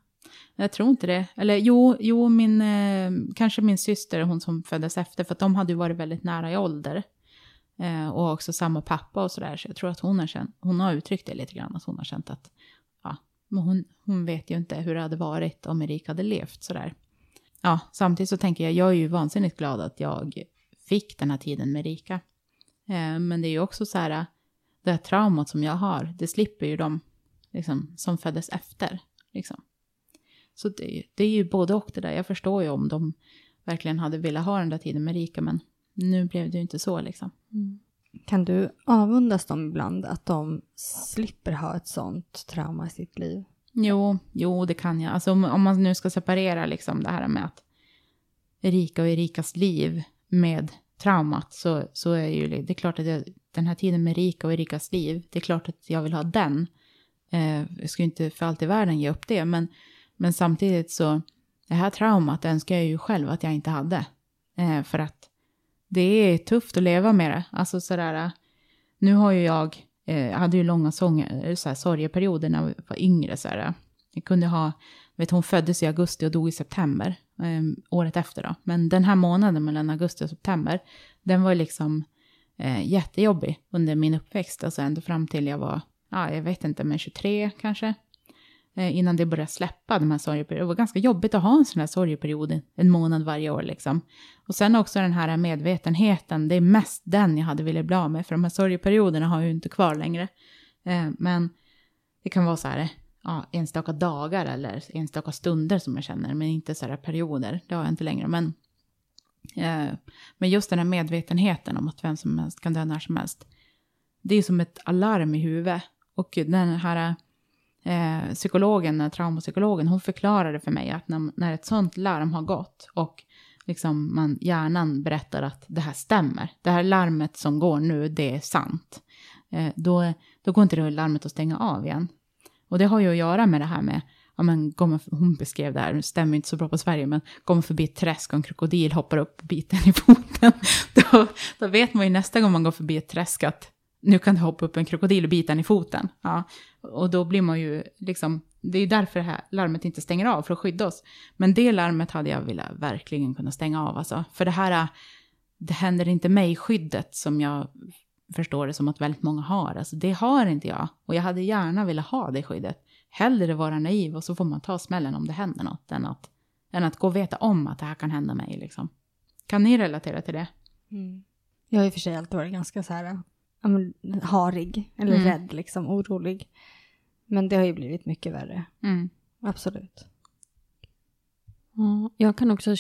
Jag tror inte det. Eller jo, jo min, eh, kanske min syster, hon som föddes efter, för att de hade ju varit väldigt nära i ålder. Eh, och också samma pappa och sådär, så jag tror att hon har, känt, hon har uttryckt det lite grann, att hon har känt att, ja, men hon, hon vet ju inte hur det hade varit om Erika hade levt sådär. Ja, samtidigt så tänker jag, jag är ju vansinnigt glad att jag fick den här tiden med Erika. Eh, men det är ju också så här, det här traumat som jag har, det slipper ju de liksom, som föddes efter. Liksom. Så det, det, är ju både och det där. Jag förstår ju om de verkligen hade velat ha den där tiden med Rika, men nu blev det ju inte så liksom. Mm. Kan du avundas dem ibland att de slipper ha ett sånt trauma i sitt liv? Jo, jo det kan jag. Alltså om, om man nu ska separera liksom det här med att Erika och Erikas liv med traumat så, så är ju det är klart att jag, den här tiden med Erika och Erikas liv, det är klart att jag vill ha den. Eh, jag ska ju inte för allt i världen ge upp det, men men samtidigt så, det här traumat önskar jag ju själv att jag inte hade. Eh, för att det är tufft att leva med det. Alltså sådär, eh, nu har ju jag, Eh, jag hade ju långa sånger, såhär, sorgeperioder när jag var yngre. Såhär. Jag kunde ha, vet hon föddes i augusti och dog i september, eh, året efter då. Men den här månaden mellan augusti och september, den var liksom eh, jättejobbig under min uppväxt. Alltså ända fram till jag var, ja jag vet inte, men 23 kanske. Eh, innan det började släppa de här sorgeperioderna. Det var ganska jobbigt att ha en sån här sorgeperiod en månad varje år liksom. Och sen också den här medvetenheten, det är mest den jag hade velat bli av med, för de här sorgeperioderna har jag ju inte kvar längre. Eh, men det kan vara så här, ja, enstaka dagar eller enstaka stunder som jag känner, men inte så här perioder, det har jag inte längre. Men, eh, men just den här medvetenheten om att vem som helst kan dö när som helst, det är som ett alarm i huvudet. Och den här eh, psykologen, traumapsykologen, hon förklarade för mig att när, när ett sånt larm har gått och liksom man, hjärnan berättar att det här stämmer, det här larmet som går nu, det är sant, eh, då, då går inte det larmet att stänga av igen. Och det har ju att göra med det här med, ja men går man, hon beskrev det här, det stämmer inte så bra på Sverige, men går man förbi ett träsk och en krokodil hoppar upp och biter i foten, då, då vet man ju nästa gång man går förbi ett träsk att nu kan det hoppa upp en krokodil och bita den i foten. Ja. Och då blir man ju liksom, det är därför det här larmet inte stänger av, för att skydda oss. Men det larmet hade jag velat verkligen kunna stänga av alltså. För det här, det händer inte mig skyddet som jag förstår det som att väldigt många har. Alltså det har inte jag. Och jag hade gärna velat ha det skyddet. Hellre vara naiv och så får man ta smällen om det händer något, än att, än att gå och veta om att det här kan hända mig liksom. Kan ni relatera till det? Mm. Jag har i och för sig alltid varit ganska så här harig eller mm. rädd, liksom orolig. Men det har ju blivit mycket värre. Mm. Absolut. Ja, jag kan också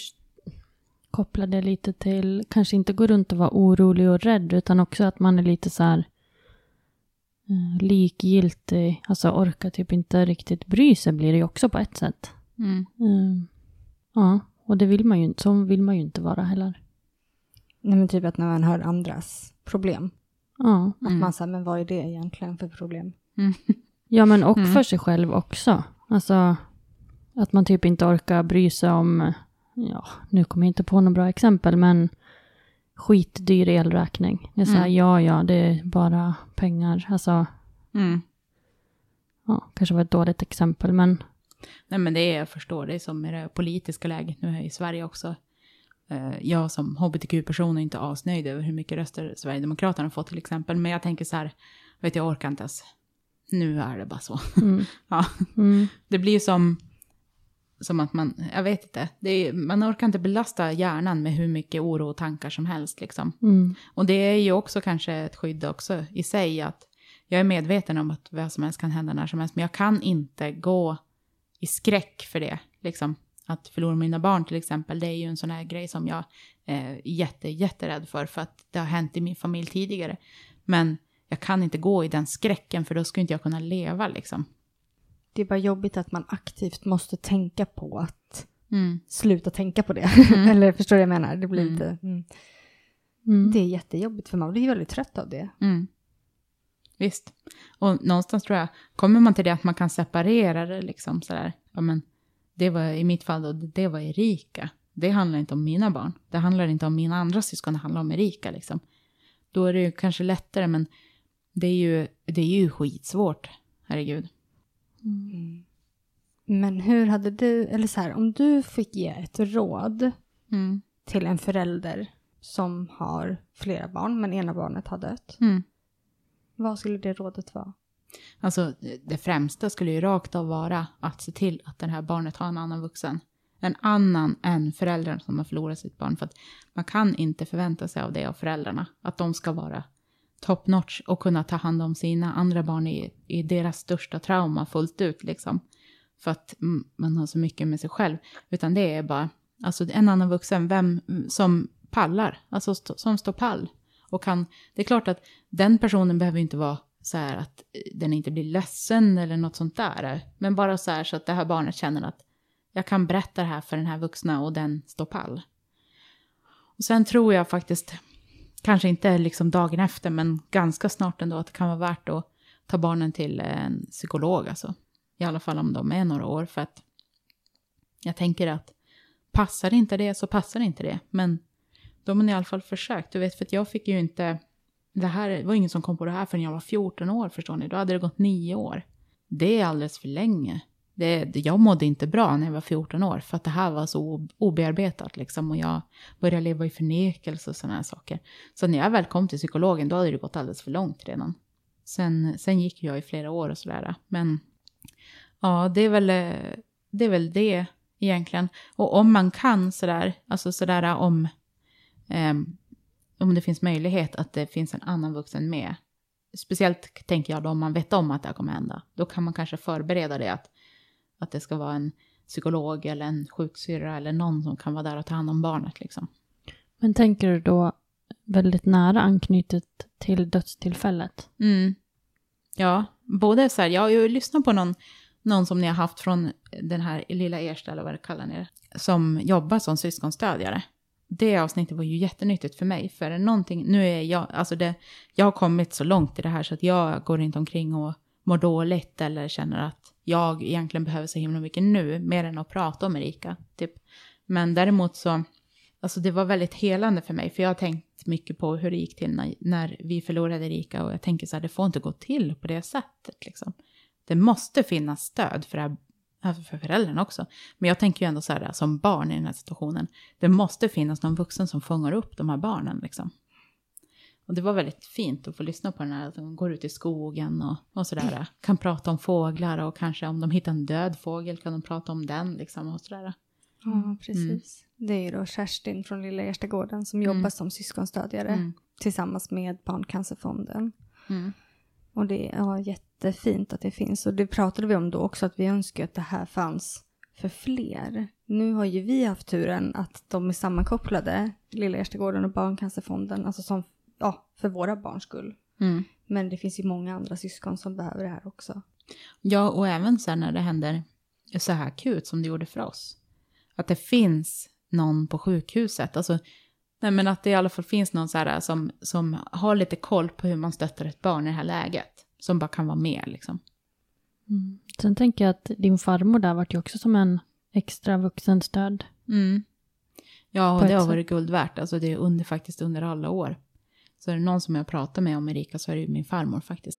koppla det lite till, kanske inte gå runt och vara orolig och rädd, utan också att man är lite så här eh, likgiltig, alltså orkar typ inte riktigt bry sig blir det ju också på ett sätt. Mm. Uh, ja, och det vill man ju inte, så vill man ju inte vara heller. Nej men typ att när man hör andras problem. Ja. Att mm. man säger, men vad är det egentligen för problem? Mm. Ja, men och mm. för sig själv också. Alltså, att man typ inte orkar bry sig om, ja, nu kommer jag inte på några bra exempel, men skitdyr elräkning. Det är så här, mm. ja, ja, det är bara pengar. Alltså, mm. ja, kanske var ett dåligt exempel, men... Nej, men det är, jag förstår, det är som med det politiska läget nu här i Sverige också. Eh, jag som hbtq-person är inte asnöjd över hur mycket röster Sverigedemokraterna har fått till exempel. Men jag tänker så här, vet jag orkar inte ens. Nu är det bara så. Mm. ja. Mm. Det blir som, som att man, jag vet inte, är, man orkar inte belasta hjärnan med hur mycket oro och tankar som helst. Liksom. Mm. Och det är ju också kanske ett skydd också i sig, att jag är medveten om att vad som helst kan hända när som helst, men jag kan inte gå i skräck för det. Liksom att förlora mina barn till exempel, det är ju en sån här grej som jag är jätte, jätterädd för, för att det har hänt i min familj tidigare. Men jag kan inte gå i den skräcken, för då skulle inte jag kunna leva liksom. Det är bara jobbigt att man aktivt måste tänka på att mm. sluta tänka på det. Mm. Eller förstår du vad jag menar? Det blir mm. lite... Mm. mm. Det är jättejobbigt, för man blir väldigt trött av det. Mm. Visst. Och någonstans tror jag, kommer man till det att man kan separera det liksom sådär, ja men det var i mitt fall då, det var Erika. det handlar inte om mina barn. Det handlar inte om mina andra syskon, det handlar om Erika liksom. Då är det ju kanske lättare, men det är ju, det är ju skitsvårt, herregud. Mm. Men hur hade du, eller så här, om du fick ge ett råd Mm. till en förälder som har flera barn, men ena barnet har dött. Mm. Vad skulle det rådet vara? Alltså det främsta skulle ju rakt av vara att se till att det här barnet har en annan vuxen. En annan än föräldern som har förlorat sitt barn. För att man kan inte förvänta sig av det av föräldrarna. Att de ska vara top notch och kunna ta hand om sina andra barn i, i deras största trauma fullt ut liksom. För att man har så mycket med sig själv. Utan det är bara, alltså en annan vuxen, vem som pallar, alltså st- som står pall. Och kan, det är klart att den personen behöver inte vara så här att den inte blir ledsen eller något sånt där. Men bara så här så att det här barnet känner att jag kan berätta det här för den här vuxna och den står pall. Och sen tror jag faktiskt, kanske inte liksom dagen efter, men ganska snart ändå, att det kan vara värt att ta barnen till en psykolog. Alltså. I alla fall om de är några år. För att jag tänker att passar inte det så passar inte det. Men de har i alla fall försökt. Du vet, för att jag fick ju inte... Det här det var ingen som kom på det här förrän jag var 14 år, förstår ni. Då hade det gått nio år. Det är alldeles för länge. Det, jag mådde inte bra när jag var 14 år, för att det här var så obearbetat liksom. Och jag började leva i förnekelse och sådana här saker. Så när jag väl kom till psykologen, då hade det gått alldeles för långt redan. Sen, sen gick jag i flera år och sådär. Men ja, det är väl det, är väl det egentligen. Och om man kan sådär, alltså sådär om, ehm, om det finns möjlighet att det finns en annan vuxen med. Speciellt tänker jag då om man vet om att det här kommer hända. Då kan man kanske förbereda det att, att det ska vara en psykolog eller en sjuksyrra eller någon som kan vara där och ta hand om barnet liksom. Men tänker du då väldigt nära anknutet till dödstillfället? Mm. Ja, både så här, jag har ju lyssnat på någon, någon som ni har haft från den här lilla Ersta, eller vad det kallar ni det, som jobbar som syskonstödjare. Det avsnittet var ju jättenyttigt för mig, för någonting, nu är jag, alltså det, jag har kommit så långt i det här så att jag går inte omkring och mår dåligt eller känner att jag egentligen behöver så himla mycket nu, mer än att prata om Erika, typ. Men däremot så, alltså det var väldigt helande för mig, för jag har tänkt mycket på hur det gick till när, när vi förlorade Erika och jag tänker så här, det får inte gå till på det sättet liksom. Det måste finnas stöd för, det här, alltså för föräldrarna också. Men jag tänker ju ändå så här, som barn i den här situationen, det måste finnas någon vuxen som fångar upp de här barnen liksom. Och det var väldigt fint att få lyssna på den här, att de går ut i skogen och, och sådär. Kan prata om fåglar och kanske om de hittar en död fågel kan de prata om den liksom och sådär. Ja, precis. Det är ju då Kerstin från Lilla Erstagården som jobbar som syskonstödjare Mm. tillsammans med Barncancerfonden. Och det är ja, jättefint att det finns. Och det pratade vi om då också, att vi önskar att det här fanns för fler. Nu har ju vi haft turen att de är sammankopplade, Lilla Erstagården och Barncancerfonden, alltså som, ja, för våra barns skull. Mm. Men det finns ju många andra syskon som behöver det här också. Ja, och även sen när det händer så här akut som det gjorde för oss. Att det finns någon på sjukhuset. Alltså, nej, men att det i alla fall finns någon så här som, som har lite koll på hur man stöttar ett barn i det här läget. Som bara kan vara med liksom. Sen tänker jag att din farmor där vart ju också som en extra vuxenstöd. Mm. Ja, och det har varit guld värt. Alltså det är under, faktiskt under alla år. Så är det någon som jag pratar med om Erika så är det ju min farmor faktiskt.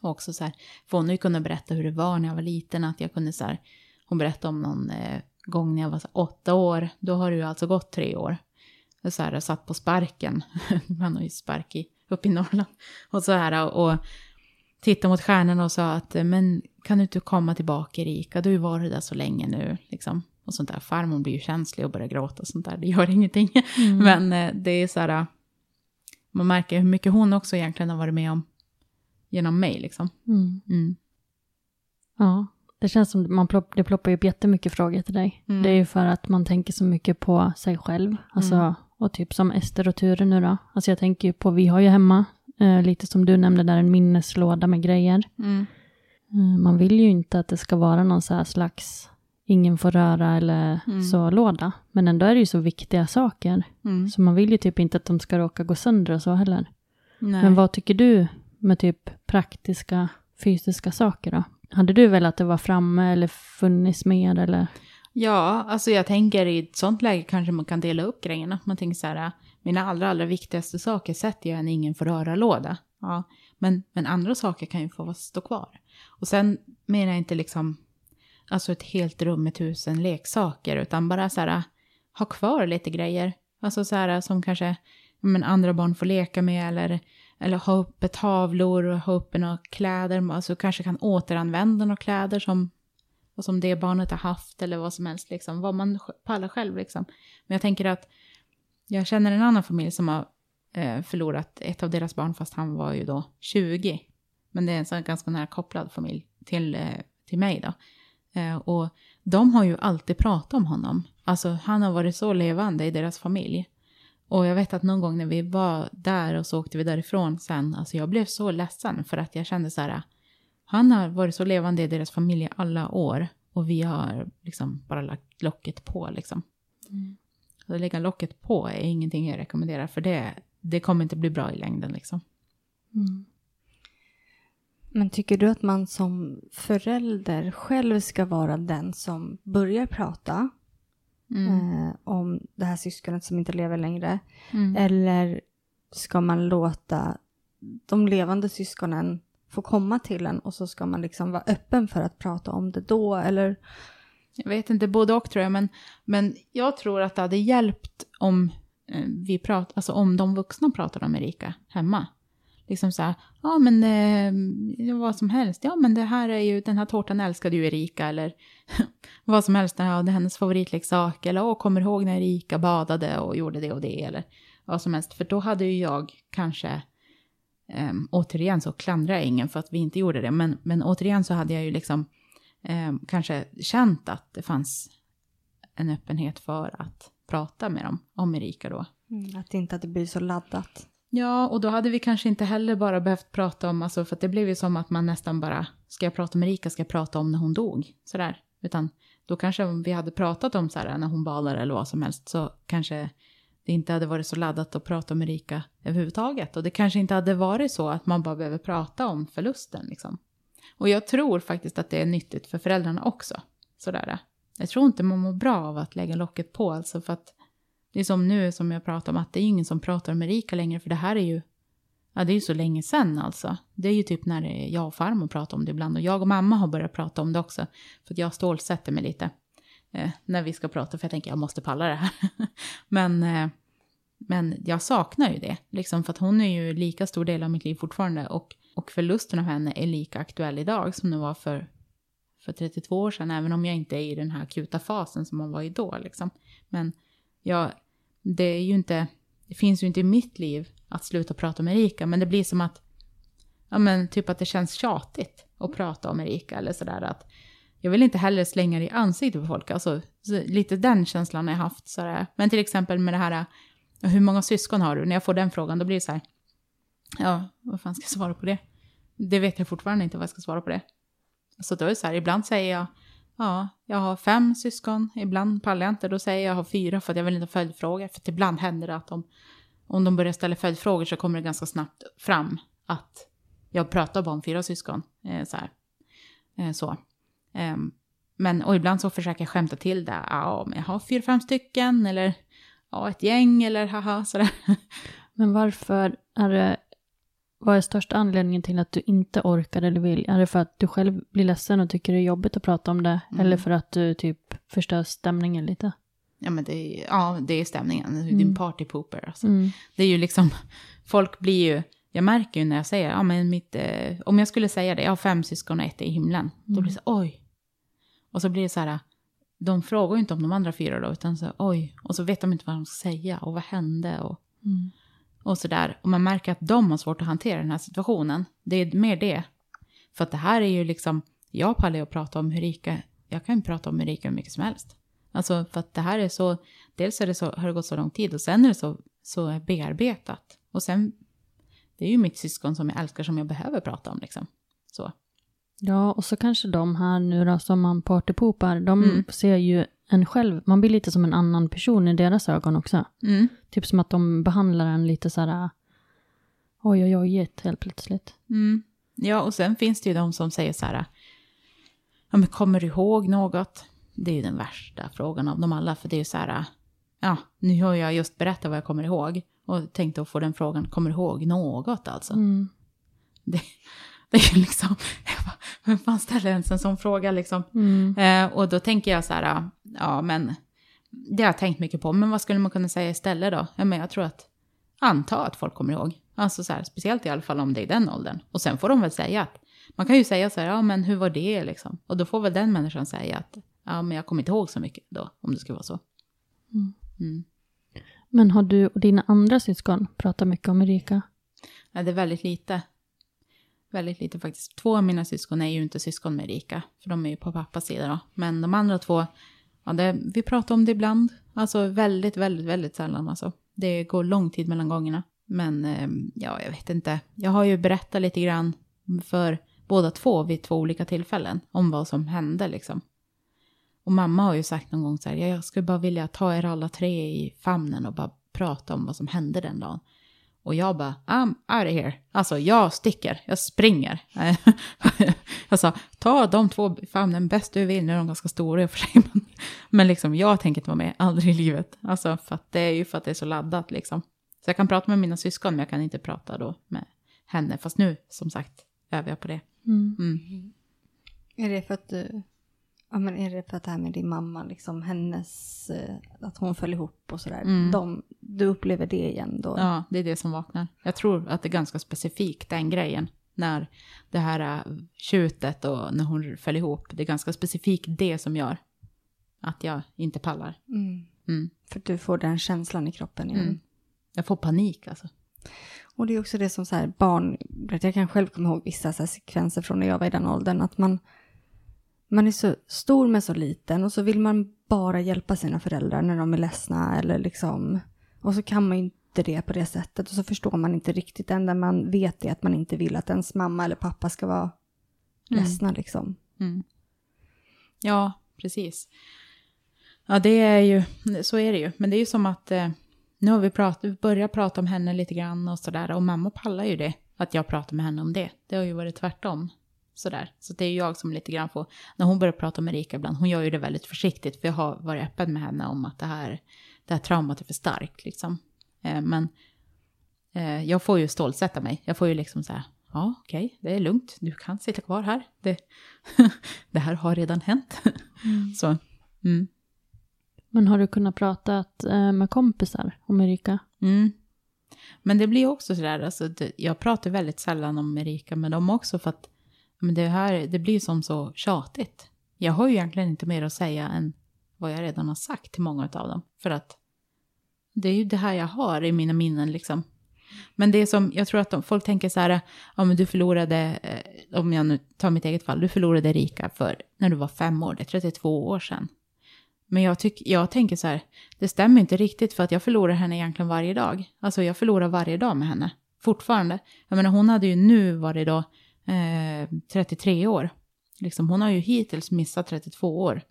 Och också så här, för hon har ju kunnat berätta hur det var när jag var liten, att jag kunde så här, hon berättade om någon eh, gång när jag var så här, åtta år, då har det ju alltså gått tre år. Jag så här, jag satt på sparken, man har ju spark i, uppe i Norrland, och så här och tittade mot stjärnorna och sa att men kan du inte komma tillbaka Erika, du har ju varit där så länge nu liksom. Och sånt där, farmor blir ju känslig och börjar gråta och sånt där, det gör ingenting. Mm. Men eh, det är så här, man märker hur mycket hon också egentligen har varit med om genom mig liksom. Mm. Mm. Ja, det känns som man plopp, det ploppar upp jättemycket frågor till dig. Mm. Det är ju för att man tänker så mycket på sig själv. Alltså, mm. och typ som Ester och Ture nu då. Alltså jag tänker ju på, vi har ju hemma, eh, lite som du nämnde där, en minneslåda med grejer. Mm. Eh, man vill ju inte att det ska vara någon så här slags ingen får röra eller mm. så låda. Men ändå är det ju så viktiga saker. Mm. Så man vill ju typ inte att de ska råka gå sönder och så heller. Nej. Men vad tycker du med typ praktiska fysiska saker då? Hade du velat att det var framme eller funnits mer eller? Ja, alltså jag tänker i ett sånt läge kanske man kan dela upp grejerna. Man tänker så här, äh, mina allra, allra viktigaste saker sätter jag en ingen får röra-låda. Ja, men, men andra saker kan ju få stå kvar. Och sen menar jag inte liksom, alltså ett helt rum med tusen leksaker, utan bara så här, äh, ha kvar lite grejer. Alltså så här äh, som kanske men andra barn får leka med eller eller ha uppe tavlor och ha uppe några kläder. Alltså kanske kan återanvända några kläder som, som det barnet har haft eller vad som helst. Liksom. Vad man pallar själv liksom. Men jag tänker att jag känner en annan familj som har eh, förlorat ett av deras barn fast han var ju då 20. Men det är en sån ganska nära kopplad familj till, eh, till mig då. Eh, och de har ju alltid pratat om honom. Alltså han har varit så levande i deras familj. Och jag vet att någon gång när vi var där och så åkte vi därifrån sen, alltså jag blev så ledsen för att jag kände så här, han har varit så levande i deras familj alla år och vi har liksom bara lagt locket på liksom. Mm. Att lägga locket på är ingenting jag rekommenderar för det, det kommer inte bli bra i längden liksom. Mm. Men tycker du att man som förälder själv ska vara den som börjar prata. Eh, om det här syskonet som inte lever längre? Mm. Eller ska man låta de levande syskonen få komma till en och så ska man liksom vara öppen för att prata om det då? Eller? Jag vet inte, både och tror jag, men, men jag tror att det hade hjälpt om eh, vi prat, alltså om de vuxna pratade om Erika hemma liksom så här, ja men eh, vad som helst, ja men det här är ju, den här tårtan älskade ju Erika eller vad som helst, ja, det är hennes favoritleksak. Eller åh, kommer ihåg när Erika badade och gjorde det och det? Eller vad som helst, för då hade ju jag kanske, eh, återigen så klandrar jag ingen för att vi inte gjorde det, men, men återigen så hade jag ju liksom eh, kanske känt att det fanns en öppenhet för att prata med dem om Erika då. Mm, att det inte hade blivit så laddat. Ja, och då hade vi kanske inte heller bara behövt prata om, alltså, för det blev ju som att man nästan bara, ska jag prata med Erika, ska jag prata om när hon dog? Sådär. Utan då kanske vi hade pratat om så här, när hon badade eller vad som helst, så kanske det inte hade varit så laddat att prata om Erika överhuvudtaget. Och det kanske inte hade varit så att man bara behöver prata om förlusten liksom. Och jag tror faktiskt att det är nyttigt för föräldrarna också. Sådär. Jag tror inte man mår bra av att lägga locket på, alltså för att det är som nu som jag pratar om att det är ingen som pratar om Erika längre för det här är ju Ja, det är ju så länge sedan alltså. Det är ju typ när jag och farmor pratar om det ibland. Och jag och mamma har börjat prata om det också. För att jag stålsätter mig lite. Eh, när vi ska prata, för jag tänker jag måste palla det här. men, eh, men jag saknar ju det. Liksom, för att hon är ju lika stor del av mitt liv fortfarande. Och, och förlusten av henne är lika aktuell idag som den var för, för 32 år sedan. Även om jag inte är i den här akuta fasen som man var i då. Liksom. Men jag, det är ju inte, det finns ju inte i mitt liv att sluta prata om Erika, men det blir som att, ja men typ att det känns tjatigt att prata om Erika eller sådär att jag vill inte heller slänga det i ansiktet på folk, alltså lite den känslan har jag haft sådär. Men till exempel med det här, hur många syskon har du? När jag får den frågan då blir det så här, ja, vad fan ska jag svara på det? Det vet jag fortfarande inte vad jag ska svara på det. Så då är det så här, ibland säger jag, Ja, jag har fem syskon. Ibland pallar jag inte. Då säger jag att jag har fyra för att jag vill inte ha följdfrågor. För att ibland händer det att de, om de börjar ställa följdfrågor så kommer det ganska snabbt fram att jag pratar bara om fyra syskon. Eh, så. Eh, så. Eh, men, och ibland så försöker jag skämta till det. Ja, men jag har fyra, fem stycken. Eller ja, ett gäng eller haha sådär. Men varför är det vad är största anledningen till att du inte orkar eller vill? Är det för att du själv blir ledsen och tycker det är jobbigt att prata om det? Mm. Eller för att du typ förstör stämningen lite? Ja, men det är, ja, det är stämningen. Mm. en partypooper. Alltså. Det är ju liksom, folk blir ju, jag märker ju när jag säger, ja men mitt, eh, om jag skulle säga det, jag har fem syskon och ett är i himlen. Då blir det så, oj. Och så blir det så här, de frågar ju inte om de andra fyra då, utan så, oj. Och så vet de inte vad de ska säga och vad hände och, och sådär. Och man märker att de har svårt att hantera den här situationen. Det är mer det. För att det här är ju liksom, jag pallar ju att prata om hur rika, jag kan ju prata om hur rika hur mycket som helst. Alltså för att det här är så, dels är det så, har det gått så lång tid och sen är det så, så bearbetat. Och sen, det är ju mitt syskon som jag älskar som jag behöver prata om liksom. Så. Ja, och så kanske de här nu då som man partypoopar, de Mm. ser ju en själv, man blir lite som en annan person i deras ögon också. Mm. Typ som att de behandlar en lite så här, oj oj oj, helt plötsligt. Mm. Ja, och sen finns det ju de som säger så här, ja men kommer du ihåg något? Det är ju den värsta frågan av dem alla, för det är ju så här, ja, nu har jag just berättat vad jag kommer ihåg och tänkte att få den frågan, kommer du ihåg något alltså? Mm. Det, det är liksom, jag bara, vem fan ställer ens en sån fråga liksom? Mm. Eh, och då tänker jag så här, ja men, det har jag tänkt mycket på, men vad skulle man kunna säga istället då? Ja, men jag tror att, anta att folk kommer ihåg. Alltså så här, speciellt i alla fall om det är den åldern. Och sen får de väl säga att, man kan ju säga så här, ja men hur var det liksom? Och då får väl den människan säga att, ja men jag kommer inte ihåg så mycket då, om det skulle vara så. Mm. Men har du och dina andra syskon pratat mycket om Erika? Ja, det är väldigt lite. Väldigt lite faktiskt. Två av mina syskon är ju inte syskon med Erika, för de är ju på pappas sida då. Men de andra två, ja, det, vi pratar om det ibland. Alltså väldigt, väldigt, väldigt sällan alltså. Det går lång tid mellan gångerna. Men ehm, ja, jag vet inte. Jag har ju berättat lite grann för båda två vid två olika tillfällen om vad som hände liksom. Och mamma har ju sagt någon gång så här, jag skulle bara vilja ta er alla tre i famnen och bara prata om vad som hände den dagen. Och jag bara, I'm out of here. Alltså jag sticker, jag springer. jag sa, ta de två famnen bäst du vill, nu är de ganska stora i och för sig. Men, men liksom jag tänker inte vara med, aldrig i livet. Alltså för att det är ju för att det är så laddat liksom. Så jag kan prata med mina syskon, men jag kan inte prata då med henne. Fast nu, som sagt, övar jag på det. Mm. Är det för att du... Ja, men är det för att det här med din mamma, liksom hennes... eh, Att hon föll ihop och sådär. Mm. De, du upplever det igen då? Ja, det är det som vaknar. Jag tror att det är ganska specifikt, den grejen. När det här äh, tjutet och när hon föll ihop. Det är ganska specifikt det som gör att jag inte pallar. Mm. Mm. För du får den känslan i kroppen igen. Mm. Jag får panik alltså. Och det är också det som så här barn, jag kan själv komma ihåg vissa så sekvenser från när jag var i den åldern, att man, man är så stor men så liten och så vill man bara hjälpa sina föräldrar när de är ledsna eller liksom, och så kan man ju inte det på det sättet och så förstår man inte riktigt, det enda man vet är att man inte vill att ens mamma eller pappa ska vara Mm. ledsna liksom. Mm. Ja, precis. Ja, det är ju, så är det ju. Men det är ju som att eh, nu har vi prat, vi börjat prata om henne lite grann och sådär. Och mamma pallar ju det, att jag pratar med henne om det. Det har ju varit tvärtom. Sådär. Så det är jag som lite grann får, när hon börjar prata med Erika ibland, hon gör ju det väldigt försiktigt. För jag har varit öppen med henne om att det här, det här traumat är för starkt liksom. Eh, men eh, jag får ju stålsätta mig. Jag får ju liksom så här, ja okej, det är lugnt, du kan sitta kvar här. Det, det här har redan hänt. Så, mm. Men har du kunnat prata eh, med kompisar om Erika? Mm. Men det blir också sådär, alltså, jag pratar väldigt sällan om Erika med dem också för att men det här det blir som så tjatigt. Jag har ju egentligen inte mer att säga än vad jag redan har sagt till många av dem. För att det är ju det här jag har i mina minnen liksom. Men det som, jag tror att de, folk tänker så här, ja men du förlorade, eh, om jag nu tar mitt eget fall, du förlorade Erika för när du var fem år, det är 32 år sedan. Men jag, tyck, jag tänker så här, det stämmer inte riktigt för att jag förlorar henne egentligen varje dag. Alltså jag förlorar varje dag med henne, fortfarande. Jag menar hon hade ju nu varit då eh, 33 år. Liksom, hon har ju hittills missat 32 år.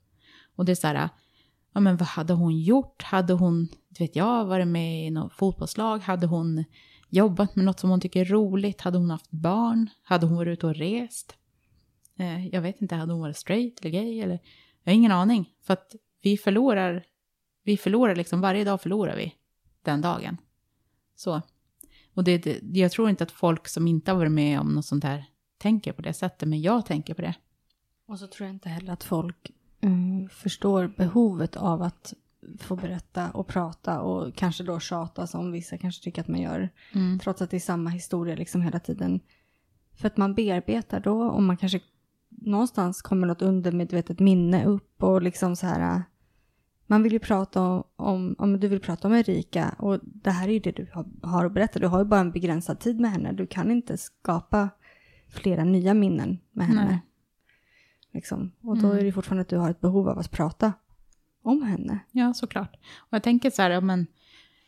Och det är så här, ja men vad hade hon gjort? Hade hon, vet jag, varit med i något fotbollslag? Hade hon jobbat med något som hon tycker är roligt? Hade hon haft barn? Hade hon varit ute och rest? Eh, jag vet inte, hade hon varit straight eller gay? Eller? Jag har ingen aning. För att vi förlorar, vi förlorar liksom, varje dag förlorar vi den dagen. Så. Och det, det, jag tror inte att folk som inte har varit med om något sånt här tänker på det sättet, men jag tänker på det. Och så tror jag inte heller att folk mm, förstår behovet av att få berätta och prata och kanske då tjata som vissa kanske tycker att man gör. Mm. Trots att det är samma historia liksom hela tiden. För att man bearbetar då och man kanske någonstans kommer något undermedvetet minne upp och liksom så här. Man vill ju prata om, om, om du vill prata om Erika och det här är ju det du har, har att berätta. Du har ju bara en begränsad tid med henne. Du kan inte skapa flera nya minnen med henne. Liksom. Och då är det fortfarande att du har ett behov av att prata om henne. Ja, såklart. Och jag tänker så här, ja, men